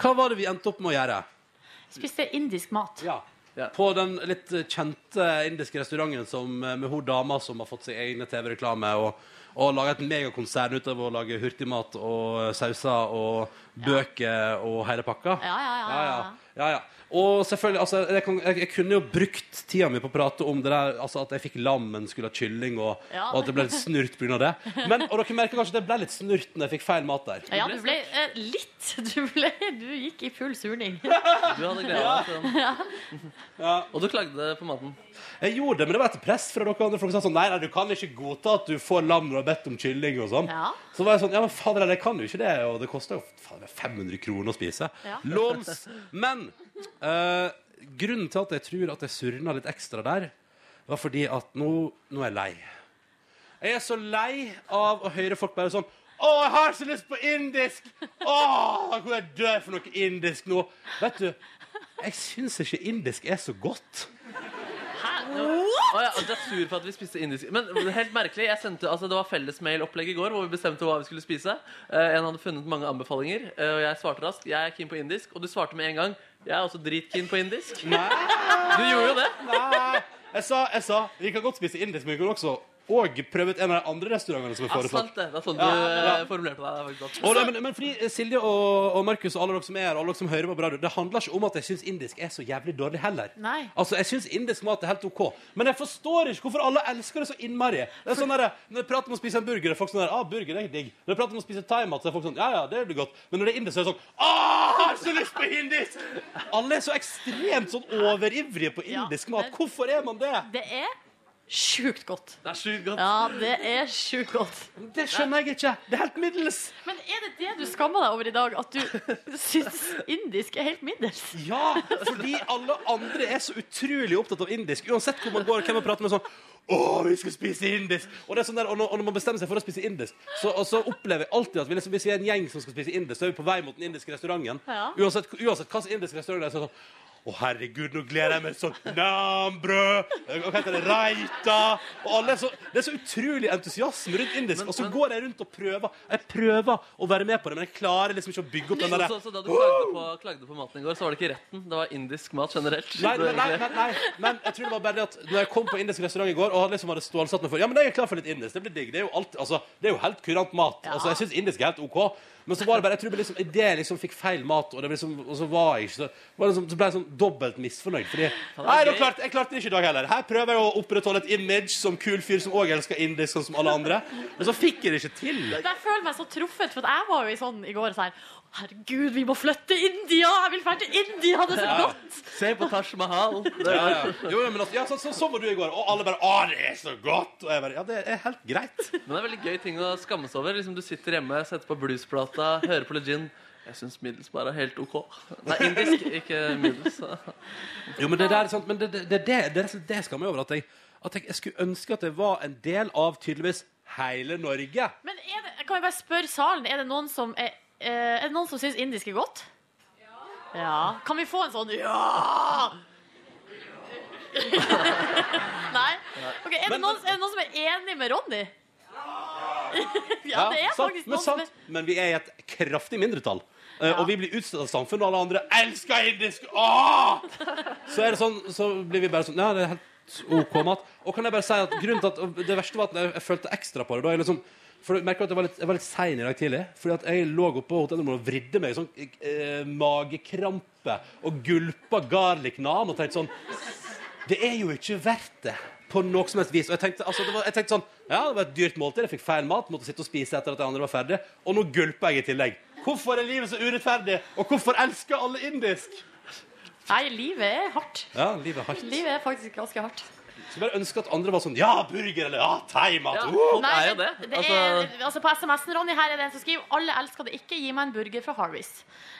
Hva var det vi endte opp med å gjøre? Spiste indisk mat. Ja. Ja. På den litt eh, kjente indiske restauranten som, eh, med hun dama som har fått seg egne TV-reklame og, og laga et megakonsern ut av å lage hurtigmat og sauser og bøker og hele pakka. Ja, ja, ja. Ja, ja. Og selvfølgelig, altså, jeg, kan, jeg, jeg kunne jo brukt tida mi på å prate om det der, altså at jeg fikk lam, men skulle ha kylling, og, Ja. og at det ble litt snurt pga. det. Men, og dere merker kanskje at det ble litt snurt når jeg fikk feil mat der. Ja, du ble eh, litt. Du, ble, du gikk i full surning. Du hadde gleda deg til den. Ja. Og du klagde på maten. Jeg gjorde det, men det var etter press fra dere andre. Folk sa sånn Nei, nei, du kan ikke godta at du får lam når du har bedt om kylling og sånn. Ja. Så var jeg sånn Ja, men fader, jeg kan jo ikke det. Og det koster jo fader, 500 kroner å spise. Ja. Låns. Men eh, grunnen til at jeg tror at jeg surna litt ekstra der, var fordi at nå, nå er jeg lei. Jeg er så lei av å høre folk bare sånn å, jeg har så lyst på indisk! Å, da kommer jeg dø for noe indisk nå. Vet du, jeg syns ikke indisk er så godt. Å ja, du er sur for at vi spiste indisk Men helt merkelig, jeg sendte, altså det var fellesmailopplegg i går hvor vi bestemte hva vi skulle spise. Eh, en hadde funnet mange anbefalinger, eh, og jeg svarte raskt. Jeg er keen på indisk. Og du svarte med en gang. Jeg er også dritkeen på indisk. Nei. Du gjorde jo det. Nei, jeg sa, jeg sa vi kan godt spise indisk, men vi kan også og prøve ut en av de andre restaurantene som er Ja, foreslått. det. Det er sånn du Ja, ja. eh, formulerte deg. Det. Og, men, men fordi eh, Silje og, og Markus og alle dere som er her, alle dere som hører på radio, det handler ikke om at jeg syns indisk er så jævlig dårlig heller. Nei. Altså, Jeg syns indisk mat er helt OK, men jeg forstår ikke hvorfor alle elsker det så innmari. Det er sånn der, Når jeg prater om å spise en burger, er folk sånn der, ah, burger det er digg. Når jeg prater om å spise thaimat, så er folk sånn Ja, ja, det blir godt. Men når det er indisk, så er det sånn Åh, jeg har så lyst på indisk! Alle er så ekstremt sånn overivrige på Ja, indisk mat. Hvorfor er man det? Det er sjukt godt. Det er sjukt godt. Ja, det er sjukt godt. Det skjønner jeg ikke. Det er helt middels. Men er det det du skammer deg over i dag? At du syns indisk er helt middels? Ja, fordi alle andre er så utrolig opptatt av indisk. Uansett hvor man går og hvem man prater med sånn å, vi skal spise indisk! Og, det sånn der, og, når, og når man bestemmer seg for å spise indisk, så, så opplever jeg alltid at vi liksom, hvis vi er en gjeng som skal spise indisk, så er vi på vei mot den indiske restauranten. Ja. Uansett, uansett slags indisk restaurant det er, så er det sånn å, herregud, nå gleder jeg meg sånn Nambrød! Hva heter det? Raita! Og alle er så, det er så utrolig entusiasme rundt indisk. Men- og så men- går jeg rundt og prøver. Jeg prøver å være med på det, men jeg klarer liksom ikke å bygge opp den der derre så, så da du klagde på, klagde på maten i går, så var det ikke retten. Det var indisk mat generelt. Nei, nei, nei, nei, nei, men jeg tror det var bare det at Når jeg kom på indisk restaurant i går og hadde liksom hadde stålsatt meg for Ja, men jeg er klar for litt indisk. Det blir digg. Det er jo, alt, altså, det er jo helt kurant mat. Ja. Altså, jeg syns indisk er helt OK. Men så var det bare, jeg tror det liksom, idet jeg liksom fikk feil mat, og, det liksom, og så var jeg ikke så, var liksom, så ble jeg sånn dobbelt misfornøyd. Fordi Nei, da klarte, jeg klarte det ikke i dag heller. Her prøver jeg å opprettholde et image som kul fyr som òg elsker indisk, sånn som alle andre. Men så fikk jeg det ikke til. Jeg føler meg så truffet, for jeg var jo i sånn i går sånn Herregud, vi må flytte India! Jeg vil dra til India! Det er så godt! Se på Taj Mahal. Det Ja, ja. Jo, jo, men altså, ja, så, så, så var du i går, og alle bare 'Å, det er så godt!' Og jeg bare Ja, det er helt greit. Men det er veldig gøy ting å skamme seg over. Liksom Du sitter hjemme, setter på bluesplata, hører på Legin. Jeg syns middels bare er helt OK. Nei, indisk, ikke middels. Jo, men det der, sant? Men det, det, det, det, det, det skal meg over at jeg, at jeg, jeg skulle ønske at jeg var en del av tydeligvis hele Norge. Men er det, kan vi bare spørre salen, er det noen som er, er det noen som syns indisk er godt? Ja. Kan vi få en sånn ja? Nei? Okay, er, det noen, er det noen som er enig med Ronny? Ja, det er faktisk men, noen som er men vi er i et kraftig mindretall. Ja. Og vi blir utstøtt av samfunnet, og alle andre elsker indisk! Åh! Så er det sånn, så blir vi bare sånn Ja, det er helt OK mat. Og kan jeg bare si at grunnen til at Det verste var at jeg, følte ekstra på det. Da jeg liksom for jeg merker at jeg var litt, jeg var litt sein i dag tidlig. Fordi at jeg lå oppe på hotellrommet og vridde meg i sånn eh, magekrampe og gulpa garlic naan og tenkte sånn Det er jo ikke verdt det på noe som helst vis. Og jeg tenkte, altså, det var, jeg tenkte sånn Ja, det var et dyrt måltid. Jeg fikk feil mat. Måtte sitte og spise etter at de andre var ferdige. Og nå gulper jeg i tillegg. Hvorfor er livet så urettferdig? Og hvorfor elsker alle indisk? Nei, livet er hardt. Ja, livet er hardt. Livet er faktisk ganske hardt. Så bare ønske at andre var sånn Ja, burger! Eller ja, thaimat! Ja, Uh! folk er jo det. det Altså, er, altså På SMS-en, Ronny, her er det en som skriver Alle elsker det ikke, gi meg en burger fra Harvis.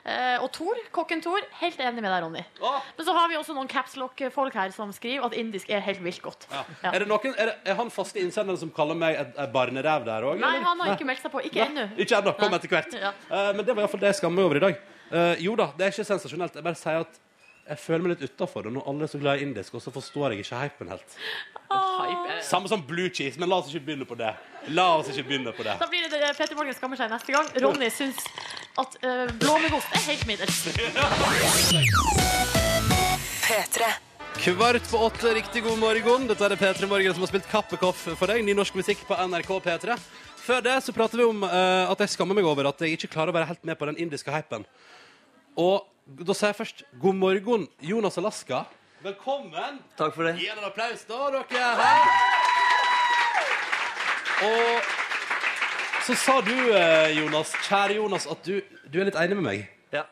Eh, og Tor, kokken Tor, helt enig med deg, Ronny. Ah. Men så har vi også noen capslock-folk her som skriver at indisk er helt vilt godt. Ja. Er, det noen, er, det, er han faste innsenderen som kaller meg et, et barneræv der òg? Nei, han har ikke meldt seg på. Ikke ennå. Ikke ennå. Kom etter hvert. Ja. Uh, men det var iallfall det jeg skammer meg over i dag. Uh, jo da, det er ikke sensasjonelt. Jeg bare sier at jeg føler meg litt utafor når alle er så glad i indisk, og så forstår jeg ikke hypen helt. hype Samme som blue cheese, men la oss ikke begynne på det. La oss ikke begynne på det. Da blir det det Peter Morgen skammer seg neste gang. Ronny syns at uh, blåmuggost er helt middels. P3. Kvart på åtte, riktig god morgen. Dette er P3 Morgen som har spilt Kappekoff for deg. Ny norsk musikk på NRK P3. Før det så prater vi om eh, at jeg skammer meg over at jeg ikke klarer å være helt med på den indiske hypen. Og da sier jeg først god morgen, Jonas Alaska. Velkommen. Takk for det. Gi en applaus, da, dere. Her. Og så sa du, eh, Jonas, kjære Jonas, at du, du er litt enig med meg. Ja.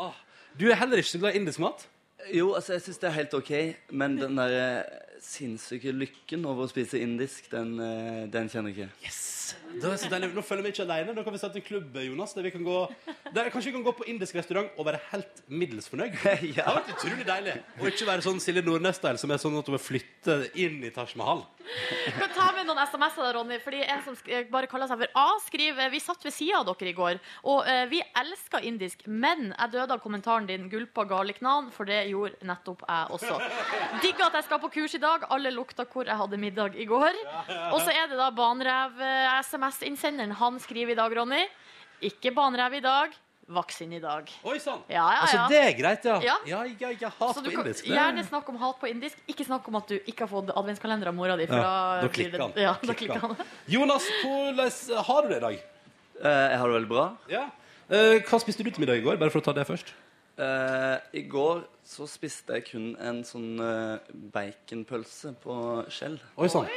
Ah, du er heller ikke så glad i indisk mat? Jo, altså, jeg syns det er helt OK, men den der eh, sinnssyke lykken over å spise indisk, den, eh, den kjenner jeg ikke. Yes! Det er så deilig. Nå føler vi ikke alene. Nå kan vi sette en klubb, Jonas. Der vi kan gå, der, kanskje vi kan gå på indisk restaurant og være helt middels fornøyd. Det hadde vært utrolig deilig. Og ikke være sånn Silje Nordnes-style, som er sånn at hun vil flytte inn i Taj Mahal. Du kan ta med noen SMS-er, Ronny. Fordi en som eh, bare kaller seg for A, skriver Vi satt ved sida av dere i går, og uh, vi elsker indisk, men jeg døde av kommentaren din 'gulpa garlic-nan', for det gjorde nettopp jeg også. Digger at jeg skal på kurs i dag. Alle lukta hvor jeg hadde middag i går. Og så er det da Banerev-SMS-innsenderen. Han skriver i dag, Ronny. Ikke banerev i dag, vaksin i dag. Oi sann! Ja, ja, Altså, det er greit, ja. Ja. Ja, ja, ja. Hat Så du på indisk. Kan, gjerne snakk om hat på indisk. Ikke snakk om at du ikke har fått adventskalender av mora di. For Ja, da, da klikker han. Ja, Da klikker han. Jonas, hvordan har du det i dag? Uh, jeg har det veldig bra. Ja. Uh, hva spiste du til middag i går? Bare for å ta det først. Uh, I går så spiste jeg kun en sånn uh, baconpølse på skjell. Oi sann.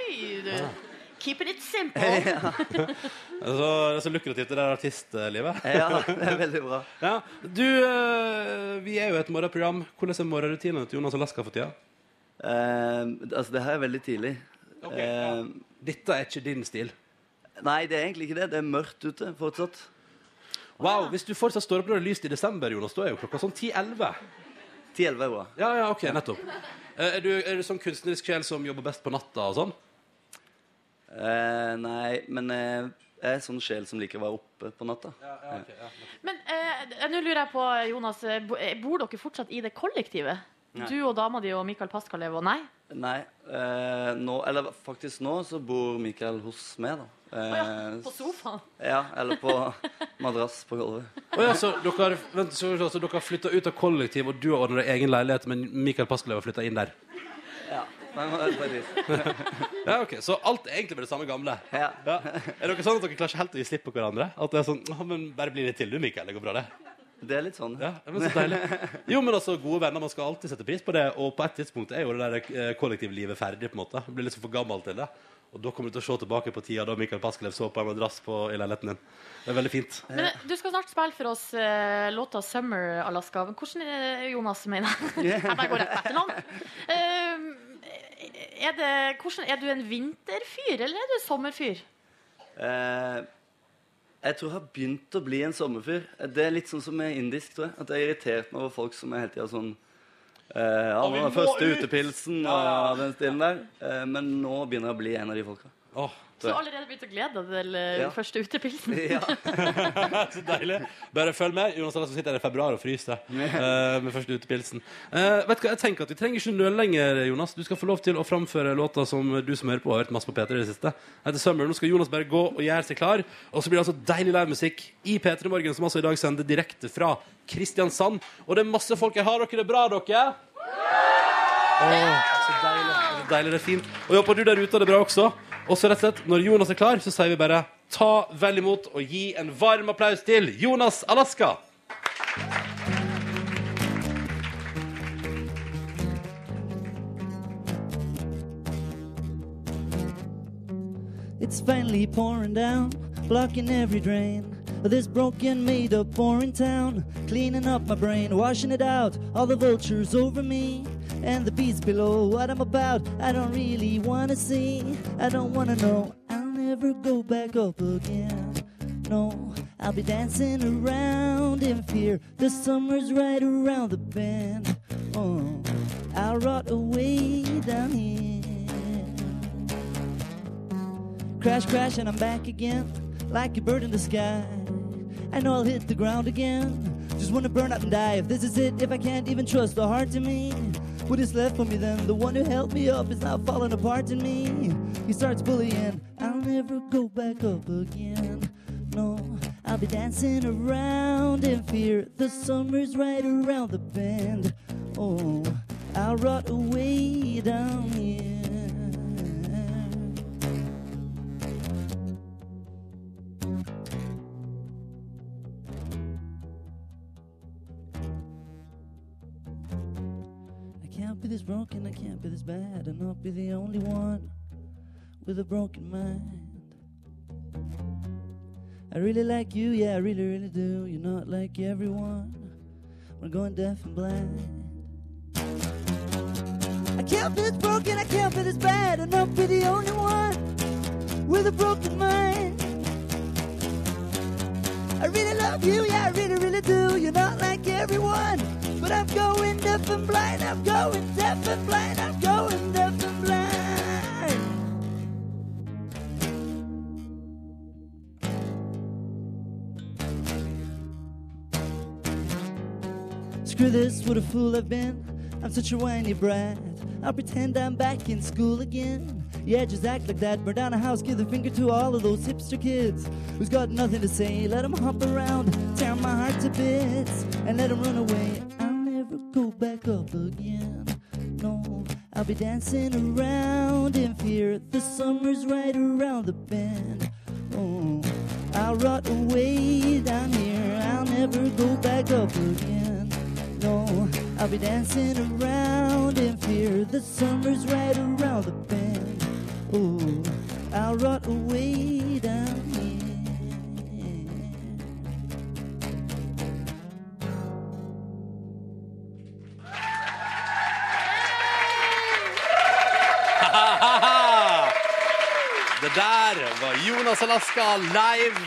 Keeping it simple. Altså, det er så lukrativt, det der artistlivet. Ja, det er veldig bra. Ja. Du, uh, vi er jo et morgenprogram. Hvordan er morgenrutinene til Jonas og Laska for tida? Uh, altså, det her er veldig tidlig. Okay, ja. Eh, Dette er ikke din stil. nei, det er egentlig ikke det. Det er mørkt ute fortsatt. Wow, Hvis du fortsatt står opp når det er lyst i desember, Jonas, da er jo klokka sånn 10-11. 10-11 år. Ja, ja, ok, nettopp. Eh, Er du, er du sånn kunstnerisk sjel som jobber best på natta og sånn? Eh, nei, men eh, jeg er sånn sjel som liker å være oppe på natta. Men eh, nå lurer jeg på, Jonas, eh, bo- eh, bor dere fortsatt i det kollektivet? Nei. Du og dama di og Mikael Paskalev og nei? Nei, eh, nå, eller faktisk nå så bor Mikael hos meg, da. Eh, På sofaen? Ja, eller på madrass på gulvet. Oh ja, så dere, vent, så, så, så dere har flytta ut av kollektiv, og du har ordna egen leilighet, men Mikael Paskelev har flytta inn der? Ja. Ja, ok, Så alt er egentlig med det samme gamle? Ja. Ja. Er dere sånn at dere klarer ikke helt å gi slipp på hverandre? At det er sånn, oh, men Bare bli litt til, du, Mikael. Det går bra, det. Det er litt sånn. Ja, men så deilig. Jo, men altså, gode venner, man skal alltid sette pris på det. Og på et tidspunkt er jo det der eh, kollektivlivet ferdig, på en måte. Blir liksom for gammel til det. Og da kommer du til å se tilbake på tida da Mikael Paskelev så på en madrass på, i leiligheten din. Det er veldig fint. Men eh, Du skal snart spille for oss uh, låta 'Summer Alaska'. Men hvordan er det, Jonas, mener jeg? Jeg bare går rett på etternavn. Eh, er, det, hvordan, er du en vinterfyr, eller er du sommerfyr? Uh, jeg tror jeg har begynt å bli en sommerfyr. Det er litt sånn som med indisk, tror jeg. At jeg har irritert meg over folk som er hele tida sånn eh, Ja, Og vi må første ut! utepilsen og den stilen der. Eh, men nå begynner jeg å bli en av de folka. Åh, Så allerede begynt å glede deg til eh, Ja. første utepilsen? Ja. så deilig. Bare følg med. Jonas som sitter her i februar og fryser uh, med første utepilsen. Uh, vet du hva, jeg tenker at Vi trenger ikke nøle lenger, Jonas. Du skal få lov til å framføre låta som du som hører på har hørt masse på P3 i det siste. Etter Summer. Nå skal Jonas bare gå og gjøre seg klar. Og så blir det altså deilig livemusikk i P3 Morgen, som altså i dag sender direkte fra Kristiansand. Og det er masse folk her. Har dere det bra, dere? Åh, så deilig. Så deilig, det er fint. Og jeg håper du der ute har det bra også. Og så rett og slett, når Jonas er klar, så sier vi bare ta vel imot og gi en varm applaus til Jonas Alaska. It's finally pouring down, blocking every drain. This broken made up foreign town, cleaning up my brain, washing it out. All the vultures over me, and the beats below. What I'm about, I don't really wanna see. I don't wanna know. I'll never go back up again. No, I'll be dancing around in fear. The summer's right around the bend. Oh, I'll rot away down here. Crash, crash, and I'm back again, like a bird in the sky. I know I'll hit the ground again. Just wanna burn out and die. If this is it, if I can't even trust the heart to me, what is left for me then? The one who held me up is now falling apart in me. He starts bullying. I'll never go back up again. No, I'll be dancing around in fear. The summer's right around the bend. Oh, I'll rot away down here. Broken, I can't be this bad, and not be the only one with a broken mind. I really like you, yeah, I really, really do. You're not like everyone. We're going deaf and blind. I can't be this broken, I can't be this bad, and not be the only one with a broken mind. I really love you, yeah, I really, really do. You're not like everyone, but I'm going deaf and blind. I'm going deaf and blind. I'm going deaf and blind. Screw this, what a fool I've been. I'm such a whiny brat. I'll pretend I'm back in school again. Yeah, just act like that. Burn down a house, give the finger to all of those hipster kids who's got nothing to say. Let them hop around, tear my heart to bits, and let them run away. Back up again. No, I'll be dancing around in fear. The summer's right around the bend. Oh, I'll rot away down here. I'll never go back up again. No, I'll be dancing around in fear. The summer's right around the bend. Oh, I'll rot away down der var Jonas Alaska live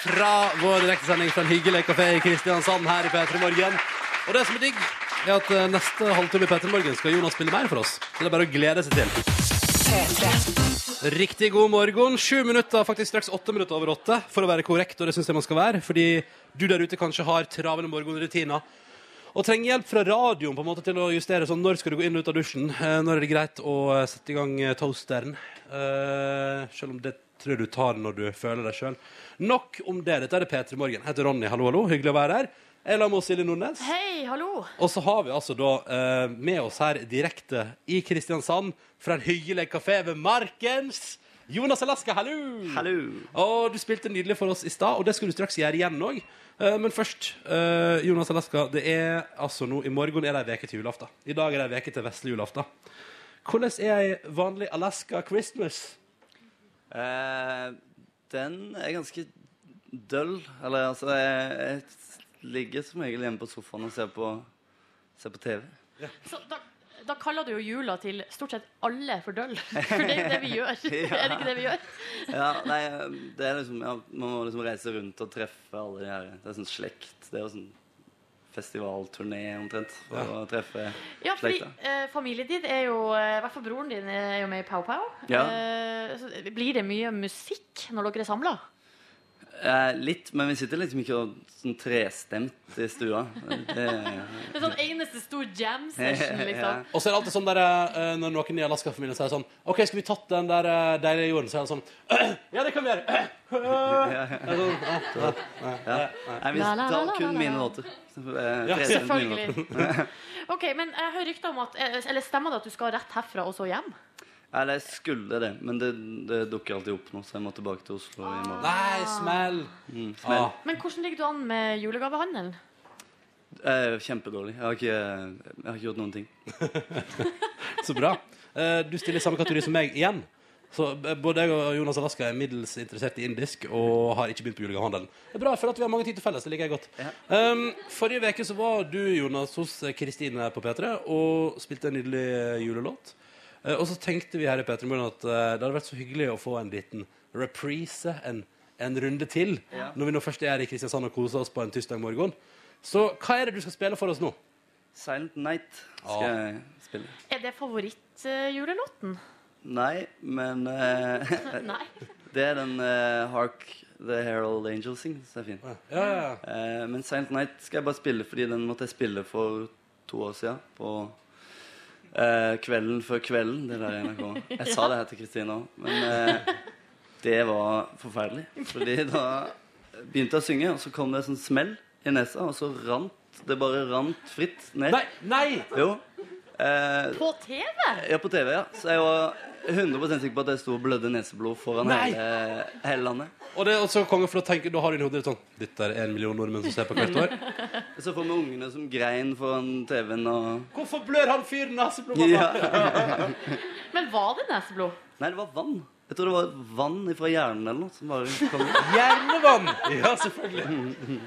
fra vår direktesending fra en hyggelig kafé i Kristiansand her i P3 Morgen. Og det som er digg, er at eh, neste halvtime i P3 Morgen skal Jonas spille mer for oss. Så det er bare å glede seg til. Riktig god morgen. Sju minutter, faktisk straks åtte minutter over åtte, for å være korrekt, og det syns jeg man skal være. Fordi du der ute kanskje har travle morgenrutiner. Og trenger hjelp fra radioen på en måte til å justere sånn når skal du gå inn og ut av dusjen. Eh, når er det greit å eh, sette i gang eh, toasteren. Uh, selv om det tror du tar når du føler deg sjøl. Nok om det. Dette er det P3 Morgen. Jeg heter Ronny. Hallo, hallo. Hyggelig å være her. Jeg er med Silje Nordnes. Hei, hallo. Og så har vi altså da uh, med oss her direkte i Kristiansand fra en hyggelig kafé ved Markens. Jonas Alaska, hallo! Hallo. Og du spilte nydelig for oss i stad, og det skal du straks gjøre igjen òg. men først, eh, Jonas Alaska, det er altså nå I morgen er det ei uke til julaften. I dag er det ei uke til vesle julaften. Hvordan er ei vanlig Alaska Christmas? Eh, den er ganske døll. Eller altså Jeg, jeg ligger som regel hjemme på sofaen og ser på, ser på TV. Så da, da kaller du jo jula til stort sett alle for døll. For det er jo det vi gjør. Er det ikke det vi gjør? Ja, nei, det er liksom ja, Man må liksom reise rundt og treffe alle de her Det er sånn slekt. Det er jo sånn festivalturné omtrent for å treffe Ja, fordi eh, familien din er jo eh, I hvert fall broren din er jo med i Pow Pow. Ja. Eh, blir det mye musikk når dere er samla? Eh, litt, men vi sitter liksom ikke og sånn trestemt i stua. Det, Det er sånn eneste stor jam session, liksom. Og så er det alltid sånn der, eh, når noen i Alaska-familien sier sånn OK, skal vi tatt den der eh, deilige jorden? Så er det sånn Ja, det kan vi gjøre. Sånn, ja, ja, ja, ja. ja. Nei, vi tar kun mine låter. Eh, Ja, selvfølgelig. OK, men jeg hører rykter om at Eller stemmer det at du skal rett herfra og så hjem? Eller jeg skulle det, men det, det dukker alltid opp nå, så jeg må tilbake til Oslo i morgen. Nei, smell. Mm, smell. Ah. Men hvordan ligger du an med julegavehandelen? Eh, kjempedårlig. Jeg har, ikke, jeg har ikke gjort noen ting. Så bra. Eh, Du stiller i samme kategori som meg igjen. Så eh, både jeg og Jonas Alaska er middels interessert i indisk og har ikke begynt på julegavehandelen. Det er bra, jeg føler at vi har mange ting til felles. Det liker jeg godt. Um, forrige uke så var du, Jonas, hos Kristine på P3 og spilte en nydelig julelåt. Eh, og så tenkte vi her i P3 at eh, det hadde vært så hyggelig å få en liten reprise, en, en runde til, Ja. når vi nå først er i Kristiansand og koser oss på en tirsdag morgen. Så hva er det du skal spille for oss nå? Silent Night skal Ja. jeg spille. Er det favorittjulelåten? Nei, men uh, Nei. det er den uh, Hark The Herald Angel Sing. Så er fin. Ja, ja, ja. Eh, men Silent Night skal jeg bare spille fordi den måtte jeg spille for to år siden. På eh, Kvelden før kvelden. Det der i NRK. Jeg sa det her til Kristine òg, men eh, det var forferdelig. Fordi da begynte jeg å synge, og så kom det en sånn smell i nesa, og så rant det bare rant fritt ned. Nei! nei! Jo. Eh, På TV? ja, på TV, ja. Så jeg var 100 sikker på at jeg sto og blødde neseblod foran Nei. hele, hele landet. Og det er også konge, for da tenker, da har du i hodet ditt sånn Dette er en million nordmenn som ser på hvert år. Jeg så for meg ungene som grein foran TV-en og Hvorfor blør han fyren neseblod? ja. Men var det neseblod? Nei, det var vann. Jeg tror det var vann fra hjernen eller noe som bare kom ut. Hjernevann! Ja, selvfølgelig.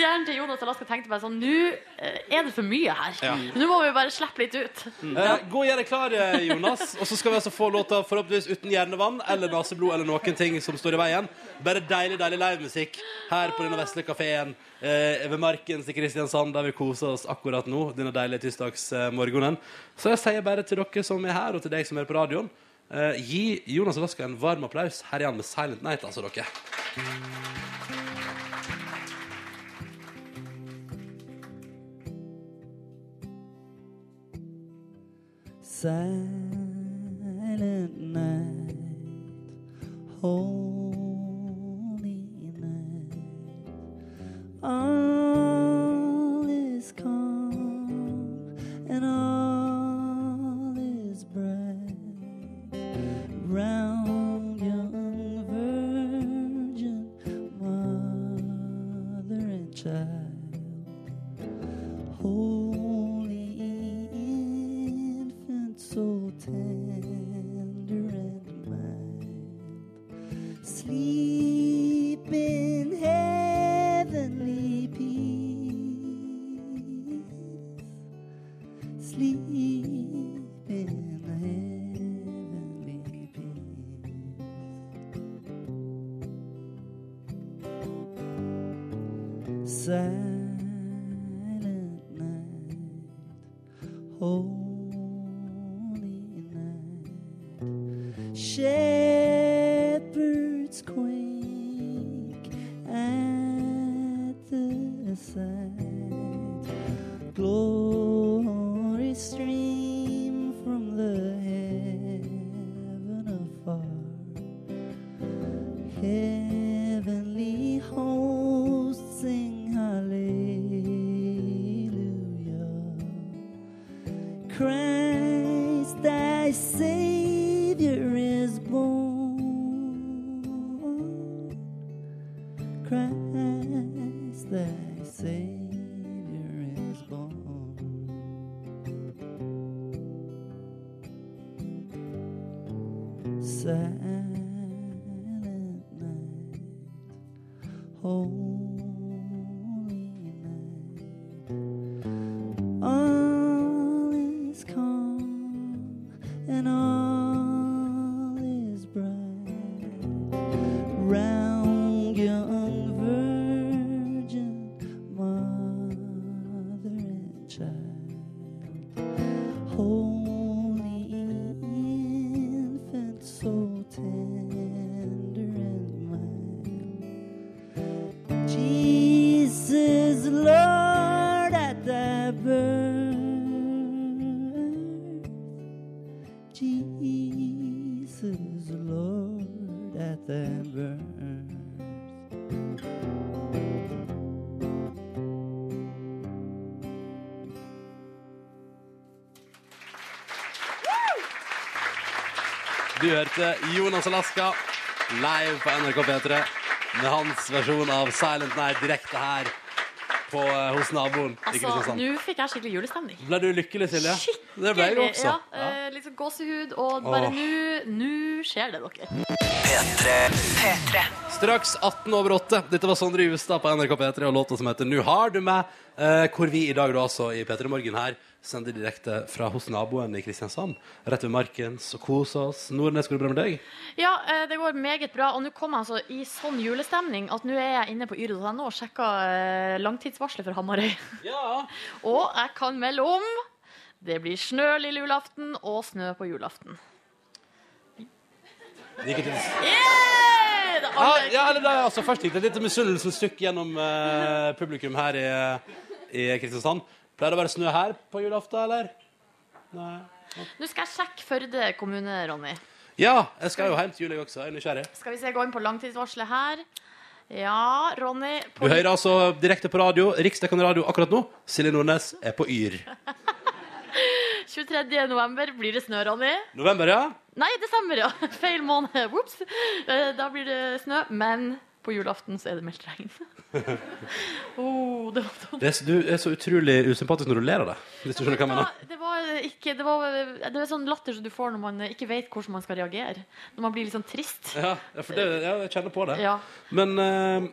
Hjernen til Jonas og Alaska tenkte bare sånn Nå eh, er det for mye her. Ja. Nå må vi bare slippe litt ut. Eh, gå og gjør deg klar, eh, Jonas. Og så skal vi altså få låta forhåpentligvis uten hjernevann eller naseblod eller noen ting som står i veien. Bare deilig, deilig livemusikk her på denne vesle kafeen eh, ved Markens i Kristiansand, der vi koser oss akkurat nå. Denne deilige tirsdagsmorgenen. Så jeg sier bare til dere som er her, og til deg som er på radioen, eh, gi Jonas Alaska en varm applaus. Her er han med Silent Night, altså, dere. Silent night, holy night, all quiser. Du hørte Jonas Alaska live på NRK P3 med hans versjon av Silent Night direkte her på, eh, hos naboen Altså, nå fikk jeg skikkelig julestemning. Ble du lykkelig, Silje? Det ble jeg jo også. Ja, eh, liksom gåsehud, og bare nå Nå skjer det, dere. P3. Straks 18 over 8. Dette var Sondre Justad på NRK P3 og låta som heter Nu har du meg. Eh, hvor vi i dag da altså i P3 Morgen her sender direkte fra hos naboen i Kristiansand. Rett ved Markens og koser oss. Nordnes, går det bra med deg? Ja, eh, det går meget bra. Og nå kom jeg altså i sånn julestemning at nå er jeg inne på yr.no og sjekker eh, langtidsvarselet for Hamarøy. og jeg kan melde om det blir snø lille julaften og snø på julaften. Lykke til. Yeah! Ja, ja, eller det er altså Først gikk det et lite misunnelsens stykk gjennom uh, publikum her i, i Kristiansand. Pleier det å være snø her på julaften, eller? Nei. Nå skal jeg sjekke Førde kommune, Ronny. Ja, jeg skal jo hjem til jul, jeg også. Jeg er nysgjerrig. Skal vi se, gå inn på langtidsvarselet her. Ja, Ronny Du hører altså direkte på radio, riksdekkende radio akkurat nå. Silje Nordnes er på Yr. 23. november blir det snø, Ronny. November, ja? Nei, desember, ja. Feil måned. Ops. Eh, Da blir det snø. Men på julaften så er det meldt regn. oh, det var dumt. Det er, så- du er så utrolig usympatisk når du ler av det. Hvis du skjønner hva jeg mener. Det var ikke Det, var, det er sånn latter som du får når man ikke vet hvordan man skal reagere. Når man blir litt sånn trist. Ja, ja, for det, ja, jeg kjenner på det. Ja. Men eh,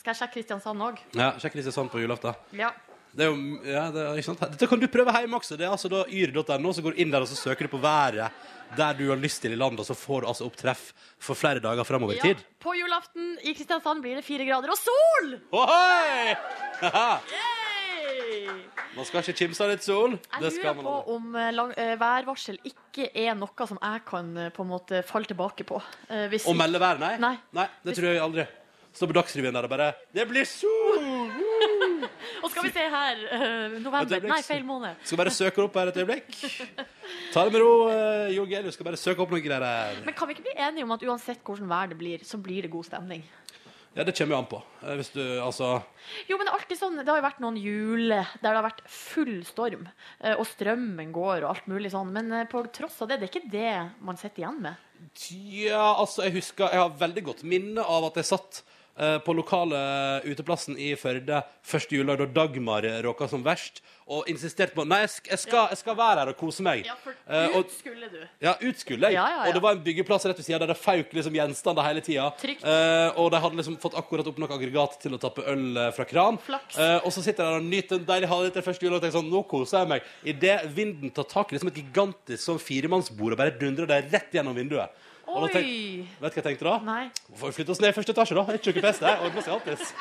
Skal jeg sjekke Kristiansand òg? ja, sjekk Kristiansand på julaften. Ja. Det er jo, ja, det er, ikke sant? Dette kan du prøve hjemme også. Det er altså da yr.no, så går du inn der og så søker du på været der du har lyst til i landet, og så får du altså opp treff for flere dager framover i tid. På julaften i Kristiansand blir det fire grader og sol! Ohoi! Man skal ikke kimse av litt sol. Det Jeg lurer på aldri. om eh, lang, eh, værvarsel ikke er noe som jeg kan eh, på en måte falle tilbake på. Eh, hvis Å melde vær, nei? Nei. det tror jeg aldri. Stå på Dagsrevyen der og bare Det blir sol! Og skal vi se her eh, November. Nei, feil måned. Skal bare søke opp her et øyeblikk. Ta det med ro, uh, Jo Gelius. Skal bare søke opp noen greier her. Men kan vi ikke bli enige om at uansett hvordan vær det blir, så blir det god stemning? Ja, det kommer jo an på. Eh, Hvis du altså Jo, men det er alltid sånn, det har jo vært noen jule der det har vært full storm, eh, og strømmen går og alt mulig sånn, men eh, på tross av det, det er ikke det man sitter igjen med. Ja, altså, jeg husker Jeg har veldig godt minne av at jeg satt eh, på lokale uteplassen i Førde første juledag da Dagmar råka som verst, og insisterte på Nei, jeg, jeg, skal, jeg skal være her og kose meg. Ja, for Eh, og- ut skulle du. Ja, ut skulle jeg. Ja, ja, ja. Og det var en byggeplass rett ved sida der det fauk liksom gjenstander hele tida. Eh, og de hadde liksom fått akkurat opp nok aggregat til å tappe øl eh, fra kran. Eh, og så sitter jeg der og nyter en deilig halvliter første juledag og tenker sånn, nå koser jeg meg. Idet vinden tar tak i liksom et gigantisk sånn firemannsbord og bare dundrer det rett gjennom vinduet. Og da tenk, vet du hva jeg tenkte da? Nei. Får vi flytte oss ned i første etasje, da? Det er ikke noe pest, det. Ordner seg alltids.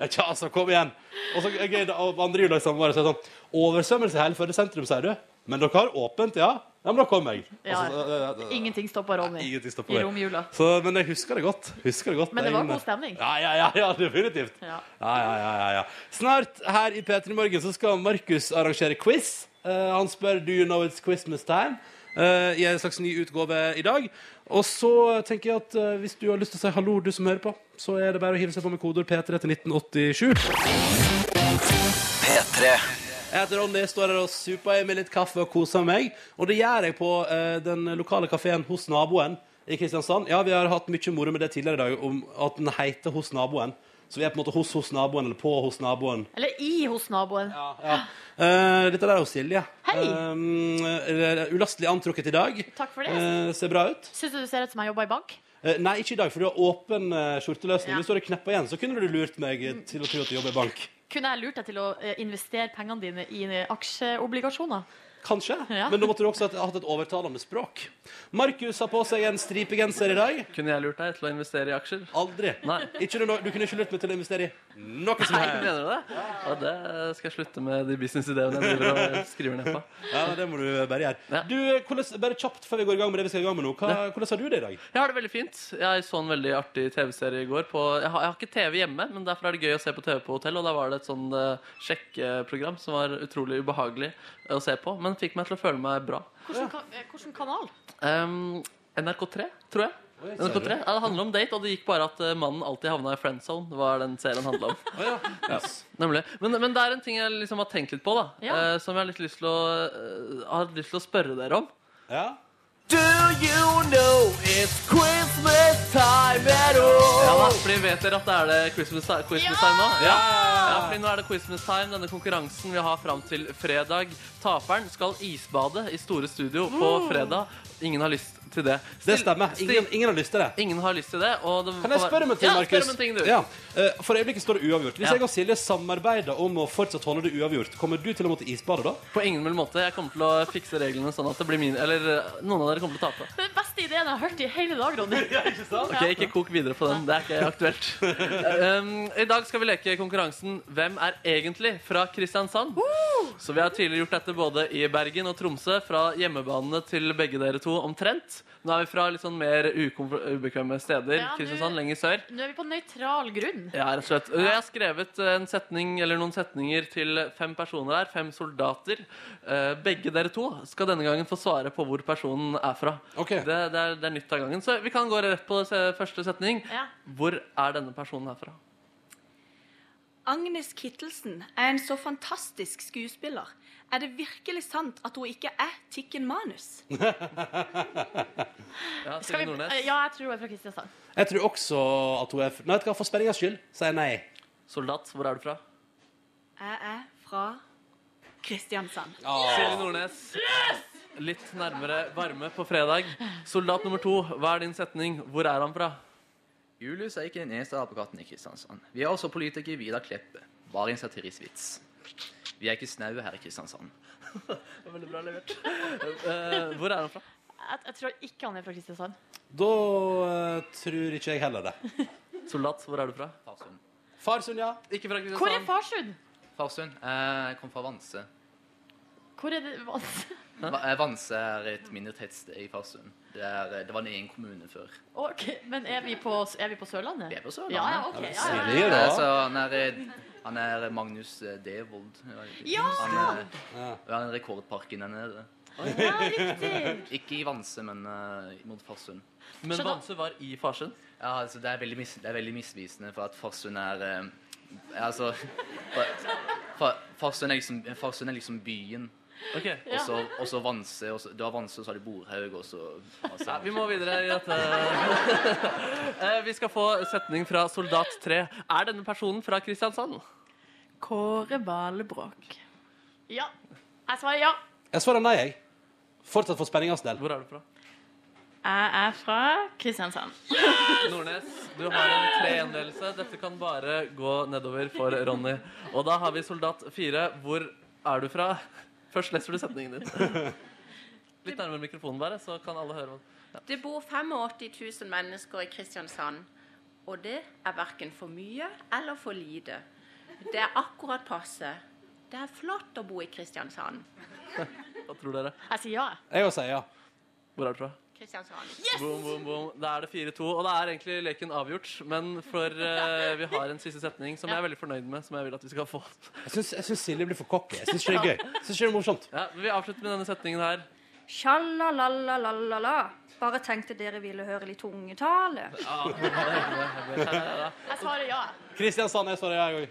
Ja, tja, altså, kom igjen. Og så gøy, da, og andre juledag sammen var det sånn Oversvømmelse i hele Førde sentrum, sier du? Men dere har åpent, ja? Ja, men da kommer jeg. Ja, Altså, øh, øh, øh, Ingenting stopper Ronny Ingenting stopper i det. romjula. Men jeg husker det godt. Husker det godt. Men det var god stemning. Ja, ja, ja, ja definitivt. Ja. Ja, ja, ja, ja, ja. Snart her i P3 Morgen så skal Markus arrangere quiz. Uh, han spør Do you know it's Christmas time? Uh, I en slags ny utgave i dag. Og så tenker jeg at eh, hvis du har lyst til å si hallo, du som hører på, så er det bare å hive seg på med kodeord P3 til 1987. P3. Jeg heter Ronny, står her og super i med litt kaffe og koser meg. Og det gjør jeg på eh, den lokale kafeen hos naboen i Kristiansand. Ja, vi har hatt mye moro med det tidligere i dag, om at den heter Hos naboen. Så vi er på en måte hos hos naboen, eller på hos naboen. Eller i hos naboen. Ja. Eh, dette der er jo Silje. Hei. Uh, ulastelig antrukket i dag. Takk for det. Uh, ser bra ut. Syns du du ser ut som jeg jobber i bank? Nei, ikke i dag, for du har åpen skjorteløsning. Ja. Hvis du hadde kneppa igjen, så kunne du lurt meg til å tro at du jobber i bank. Kunne jeg lurt deg til å investere pengene dine i aksjeobligasjoner? Kanskje, Ja. men da måtte du også ha hatt et overtalende språk. Markus har på seg en stripegenser i dag. Kunne jeg lurt deg til å investere i aksjer? Aldri. Nei. Ikke noe, du kunne ikke lurt meg til å investere i noe som helst. mener du det? Ja, det skal jeg slutte med de businessidéene jeg driver og skriver ned på. Ja, det må du bare gjøre. Ja. Du, hvordan, bare kjapt før vi går i gang med det vi skal i gang med nå. Hva, hvordan har du det i dag? Jeg har det veldig fint. Jeg så en veldig artig TV-serie i går. På, jeg, har, jeg har ikke TV hjemme, men derfor er det gøy å se på TV på hotell. Og da var det et sånn uh, sjekkeprogram som var utrolig ubehagelig eh, å se på, men fikk meg til å føle meg bra. Hvilken, ka eh, kanal? Um, NRK3, tror jeg. NRK3. Ja, det handler om date, og det gikk bare at eh, mannen alltid havna i friend zone. Det var den serien handla om. Ja. Yes. Nemlig. Men, men det er en ting jeg liksom har tenkt litt på, da. Ja. uh, som jeg har litt lyst til å, uh, har lyst til å spørre dere om. Ja. Do you know it's Christmas time at all? Ja da, fordi vet dere at det er det Christmas, Christmas time nå? Ja. ja, fordi nå er det Christmas time, denne konkurransen vi har fram til fredag. Taperen skal isbade i Store Studio på fredag. Ingen har lyst til det. Det stemmer. Ingen, ingen har lyst til det. Ingen har lyst til det. Og det Kan jeg spørre om en ting, ja, Markus? om en ting, du. Ja. eh, For øyeblikket står det uavgjort. Hvis Ja. jeg og Silje samarbeider om å fortsatt holde det uavgjort, kommer du til å måtte isbade da? På ingen mulig måte. Jeg kommer til å fikse reglene sånn at det blir min Eller eh, noen av dere kommer til å tape. Det er den beste ideen jeg har hørt i hele dag, Ronny. Ok, Ikke kok videre på den. Det er ikke aktuelt. Um, I dag skal vi leke konkurransen Hvem er egentlig fra Kristiansand? Så Vi har tidligere gjort dette både i Bergen og Tromsø, fra hjemmebanene til begge dere to omtrent. Nå er vi fra litt sånn mer ubekvemme steder. Ja, Kristiansand, lenger sør. Nå er vi på nøytral grunn. Ja, rett og slett. Jeg har skrevet en setning, eller noen setninger til fem personer her. Fem soldater. Eh, Begge dere to skal denne gangen få svare på hvor personen er fra. Okay. Det, det, er, det er nytt av gangen. Så vi kan gå rett på første setning. Ja. Hvor er denne personen herfra? Agnes Kittelsen er en så fantastisk skuespiller. Er det virkelig sant at hun ikke er Tikken Manus? Ja, Skal vi, ja, jeg tror hun er fra Kristiansand. Jeg tror også at hun er Nei, vet du hva, for spenningas skyld sier jeg nei. Soldat, hvor er du fra? Jeg er fra Kristiansand. Silje Nordnes. Litt nærmere varme på fredag. Soldat nummer to, hva er din setning? Hvor er han fra? Julius er ikke den eneste apekatten i Kristiansand. Vi har også politiker Vidar Kleppe. Bare en satirisk vits. Vi er ikke snaue her i Kristiansand. Veldig bra levert. Uh, hvor er han fra? Jeg, jeg tror ikke han er fra Kristiansand. Da uh, tror ikke jeg heller det. Soldat, hvor er du fra? Farsund. Farsund, ja. Ikke fra Kristiansand. Hvor er Farsund? Farsund. Uh, Jeg kom fra Vanse. Hvor er det Vanse? Eh, Vanse er et minoritetssted i Farsund. Det, er, eh, det var en egen kommune før. Ok, Men er vi på, er vi på Sørlandet? Vi er på Sørlandet. Ja, ja, ok. Ja, ja, ja. Eh. Så han er, eh, han er Magnus Devold. Ja! Han er, han er rekordparken der nede. ja, riktig. Ikke i Vanse, men uh, mot Farsund. Men Så Vanse var i Farsund? Ja, altså, det er veldig, mis det er veldig misvisende, for at Farsund er uh, Altså fa- fa Farsund er, liksom, Farsund er liksom byen. Ok. Ja. Og så Vanse. og så- Du har Vanse, og så har du Borhaug, og så Ja, vi må videre i dette. Eh, vi skal få setning fra Soldat 3. Er denne personen fra Kristiansand? Kåre Valbrokk. Ja. Jeg svarer ja. Jeg svarer nei, jeg. Fortsatt for spenningas del. Hvor er du fra? Jeg er fra Kristiansand. Nordnes, du har en 3-1-ledelse. Dette kan bare gå nedover for Ronny. Og da har vi Soldat 4. Hvor er du fra? Først leser du setningen din. Litt nærmere mikrofonen bare, så kan alle høre. Ja. Det bor 85 000 mennesker i Kristiansand, og det er verken for mye eller for lite. Det er akkurat passe. Det er flott å bo i Kristiansand. Hva tror dere? Jeg sier ja. Jeg også sier ja. Hvor er du fra? Kristiansand. Boom, boom, boom. Da er det 4-2, og da er egentlig leken avgjort. Men for eh, vi har en siste setning som jeg er veldig fornøyd med, som jeg vil at vi skal få. Jeg syns, Silje blir for cocky. Jeg syns ikke det er gøy. Jeg synes ikke det er morsomt. Ja, Vi avslutter med denne setningen her. Sjalalalalala. Bare tenkte dere ville høre litt tungetale. Jeg svarer ja. Kristiansand, jeg svarer ja, jeg òg.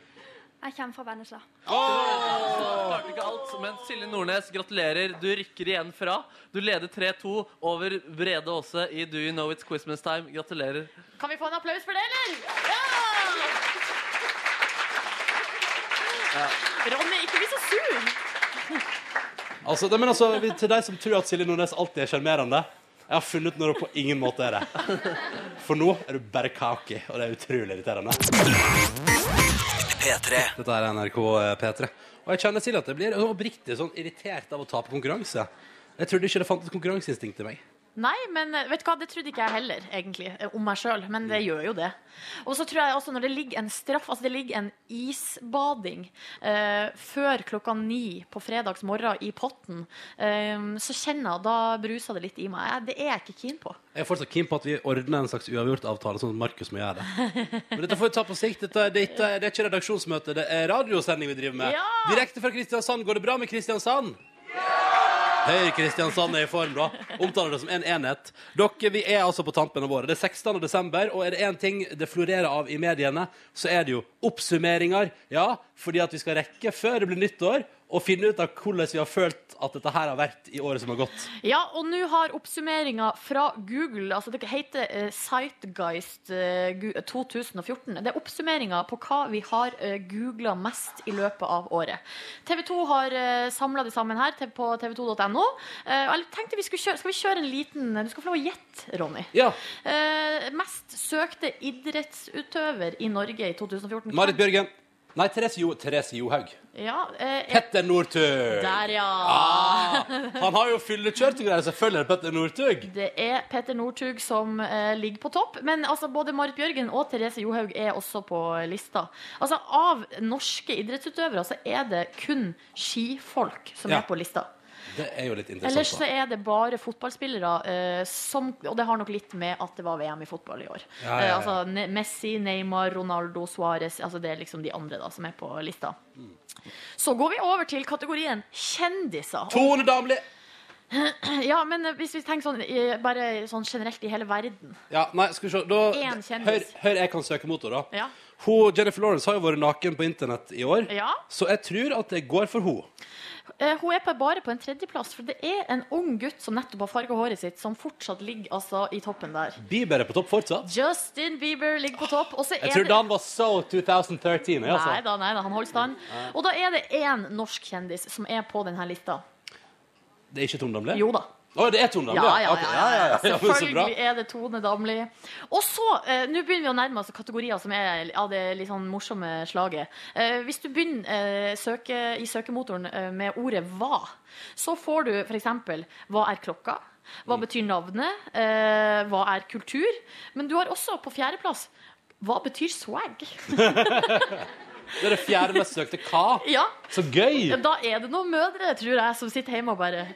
Jeg kommer fra Vennesla. Men Silje Nordnes, gratulerer. Du rykker igjen fra. Du leder 3-2 over Brede Aase i Do You Know It's Christmas Time. Gratulerer. Kan vi få en applaus for det, eller? Ja! Ronny, ikke bli så sur. Altså, det, men altså, til de som tror at Silje Nordnes alltid er sjarmerende Jeg har funnet når hun på ingen måte er det. For nå er du bare kaki, og det er utrolig irriterende. P3. Dette er NRK P3. Og jeg kjenner til at jeg blir oppriktig sånn irritert av å tape konkurranse. Jeg trodde ikke det fantes konkurranseinstinkt i meg. Nei, men eh, vet du hva, det trodde ikke jeg heller, egentlig, eh, om meg sjøl. Men det gjør jo det. Og så tror jeg også når det ligger en straff, altså det ligger en isbading eh, før klokka ni på fredags morgen i potten, eh, så kjenner jeg da bruser det litt i meg. Jeg- Det er jeg ikke keen på. Jeg er fortsatt keen på at vi ordner en slags uavgjort-avtale, sånn at Markus må gjøre det. Men dette får vi ta på sikt. Dette, dette, det er ikke redaksjonsmøte, det er radiosending vi driver med. Ja! Direkte fra Kristiansand. Går det bra med Kristiansand? Hei, Kristiansand er i form, da. Omtaler det som en enhet. Dere, Vi er altså på tampen av året. Det er 16. desember, og er det én ting det florerer av i mediene, så er det jo oppsummeringer. Ja, fordi at vi skal rekke, før det blir nyttår, og finne ut av hvordan vi har følt at dette her har vært i året som har gått. Ja, og nå har oppsummeringa fra Google altså Det heter uh, Sightgeist eh, 2014. Det er oppsummeringa på hva vi har uh, googla mest i løpet av året. TV 2 har uh, samla det sammen her på tv2.no. Uh, jeg tenkte vi skulle kjøre, Skal vi kjøre en liten Du skal få lov å gjette, Ronny. Ja. Eh, mest søkte idrettsutøver i Norge i 2014. Marit Bjørgen. Nei, Therese, jo, Therese Johaug. Ja, eh, Petter Northug. Der, ja. Ah, han har jo fyllekjørt og greier. Selvfølgelig er det Petter Northug. Det er Petter Northug som eh, ligger på topp. Men altså, både Marit Bjørgen og Therese Johaug er også på lista. Altså, Av norske idrettsutøvere så er det kun skifolk som Ja. er på lista. Det er jo litt Ellers så er det bare fotballspillere eh, som Og det har nok litt med at det var VM i fotball i år. Ja, ja, ja. Eh, altså Messi, Neymar, Ronaldo, Suárez altså Det er liksom de andre da som er på lista. Mm. Så går vi over til kategorien kjendiser. Tone Damli! Ja, men eh, hvis vi tenker sånn bare sånn generelt i hele verden Ja, nei, skal vi se. Da, hør, hør, jeg kan søke motor, da. Ja. Hun, Jennifer Lawrence har jo vært naken på internett i år, Ja. så jeg tror at det går for henne. Eh, Hun er på, bare på en tredjeplass, for det er en ung gutt som nettopp har farga håret sitt, som fortsatt ligger altså, i toppen der. Bieber er på topp fortsatt. Justin Bieber ligger på topp. Og så Jeg er trodde det han var so 2013. jeg, Altså. Nei da, nei da, han holder stand. Og da er det én norsk kjendis som er på denne lista. Det er ikke Tom Damli? Jo da. Å, det er Tone Damli? Ja, ja, ja, ja, ja, men. Selvfølgelig er det Tone Damli. Og så, eh, nå begynner vi å nærme oss kategorier som er av det litt sånn morsomme slaget. Eh, hvis du begynner eh, søke, i søkemotoren eh, med ordet 'hva', så får du f.eks.: Hva er klokka? Hva Mm. betyr navnet? Eh, hva er kultur? Men du har også på fjerdeplass hva betyr swag? Det er det fjerde mest søkte. Hva? Ja. Så gøy! Da er det noen mødre, tror jeg, som sitter hjemme og bare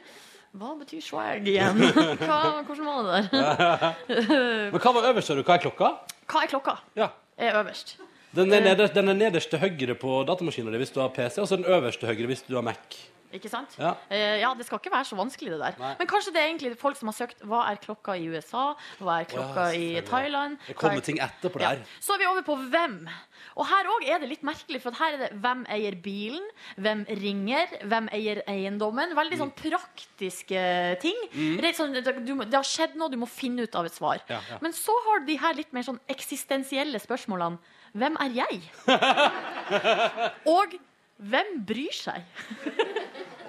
Hva betyr swag igjen? Hva, hvordan var det der? Men hva var øverst, sa du? Hva er klokka? Hva er klokka? Ja. Er øverst. Den er, nederst, den er nederst til høyre på datamaskinen din hvis du har PC, og så den øverst til høyre hvis du har Mac. Ikke sant? Ja. Eh, ja, det skal ikke være så vanskelig, det der. Nei. Men kanskje det er egentlig folk som har søkt hva er klokka i USA, hva er klokka Ja, i. Thailand Det kommer er- ting etterpå Ja. der. Så er vi over på hvem. Og her òg er det litt merkelig, for her er det hvem eier bilen, hvem ringer, hvem eier eiendommen. Veldig sånn praktiske ting. Mm. Det, er sånn, du, det har skjedd noe, du må finne ut av et svar. Ja, ja. Men så har de her litt mer sånn eksistensielle spørsmålene. Hvem er jeg? Og hvem bryr seg?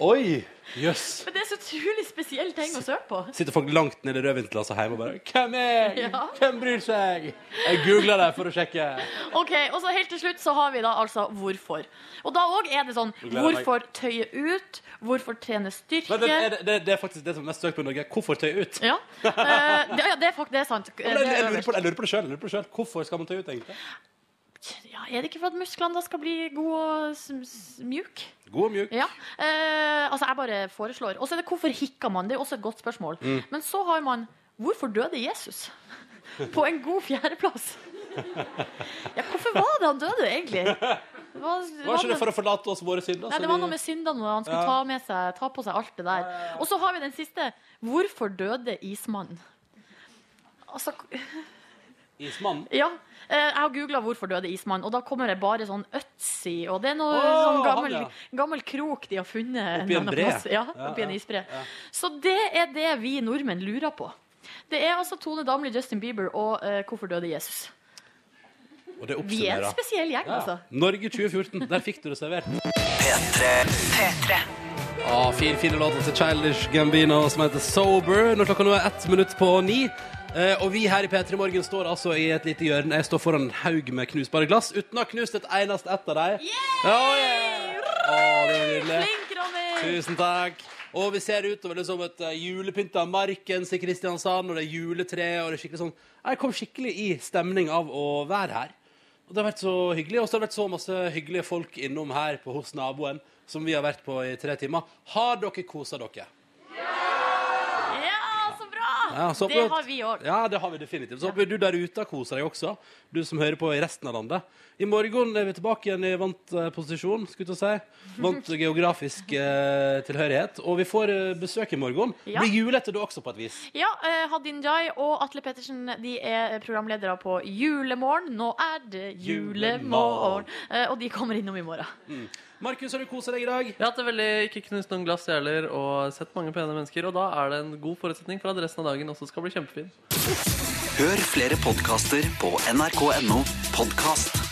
Oi! Jøss. Men det er så utrolig spesiell ting å søke på. Sitter folk langt nede i rødvinsglasset hjemme og bare Hvem er jeg? Ja. Hvem bryr seg? Jeg googler det for å sjekke. Ok, og så helt til slutt så har vi da altså hvorfor. Og da òg er det sånn hvorfor tøye ut? Hvorfor trene styrke? Men det, er, det, det er faktisk det som er mest søkt på i Norge. Hvorfor tøye ut? Ja. uh, det, ja, det er faktisk det er sant. Men Det Jeg, jeg, er lurer på, jeg lurer på det sjøl. det. Hvorfor skal man tøye ut, egentlig? Ja, er det ikke for at musklene da skal bli gode og mjuke? God og mjuk. Ja. Eh, altså, jeg bare foreslår. Og så er det hvorfor hikker man? Det er også et godt spørsmål. Mm. Men så har man hvorfor døde Jesus? På en god fjerdeplass. Ja, hvorfor var det han døde, egentlig? Var, Var ikke det for å forlate oss våre synder? Nei, det var noe med syndene han skulle Ja. ta, med seg, ta på seg alt det der. Og så har vi den siste. Hvorfor døde ismannen? Altså, Ismannen? ja. Eh, Jeg har googla 'hvorfor døde ismannen', og da kommer det bare sånn Øtzi. Og det er noe oh, sånn han, gammel, ja. gammel krok de har funnet. Oppi en bre. Ja, Ja, oppi en isbre. ja. Så det er det vi nordmenn lurer på. Det er altså Tone Damli, Justin Bieber og uh, 'Hvorfor døde Jesus'? Og det Vi er en spesiell gjeng, Ja. altså. Norge 2014. Der fikk du det servert. P3. Ah, fin, fine låter til Childish Gambino som heter Sober. Når klokka nå er ett minutt på ni. Eh, og vi her i P3 Morgen står altså i et lite hjørne. Jeg står foran en haug med knusbare glass uten å ha knust et eneste ett av dem. Oh, yeah! Å, det var nydelig. Flink, Ronny! Tusen takk. Og vi ser utover liksom som et uh, julepynta Markens i Kristiansand, og det er juletre, og det er skikkelig sånn Jeg kom skikkelig i stemning av å være her. Og det har vært så hyggelig. Og så har det vært så masse hyggelige folk innom her på hos naboen, som vi har vært på i tre timer. Har dere kosa dere? Ja, så! Det har vi òg. Ja, det har vi definitivt. Så håper du der ute har kosa deg også, du som hører på i resten av landet. I morgen er vi tilbake igjen i vant eh, posisjon, skulle jeg til å si. Vant geografisk eh, tilhørighet. Og vi får eh, besøk i morgen. Ja. Blir julete du også, på et vis. Ja, eh, Hadin Jai og Atle Pettersen de er programledere på Julemorgen. Nå er det julemorgen! Eh, og de kommer innom i morgen. Markus, har du kosa deg i dag? Jeg har hatt det veldig ikke knust noen glass, heller, og sett mange pene mennesker. Og da er det en god forutsetning for at resten av dagen også skal bli kjempefin. Hør flere podkaster på nrk.no podkast.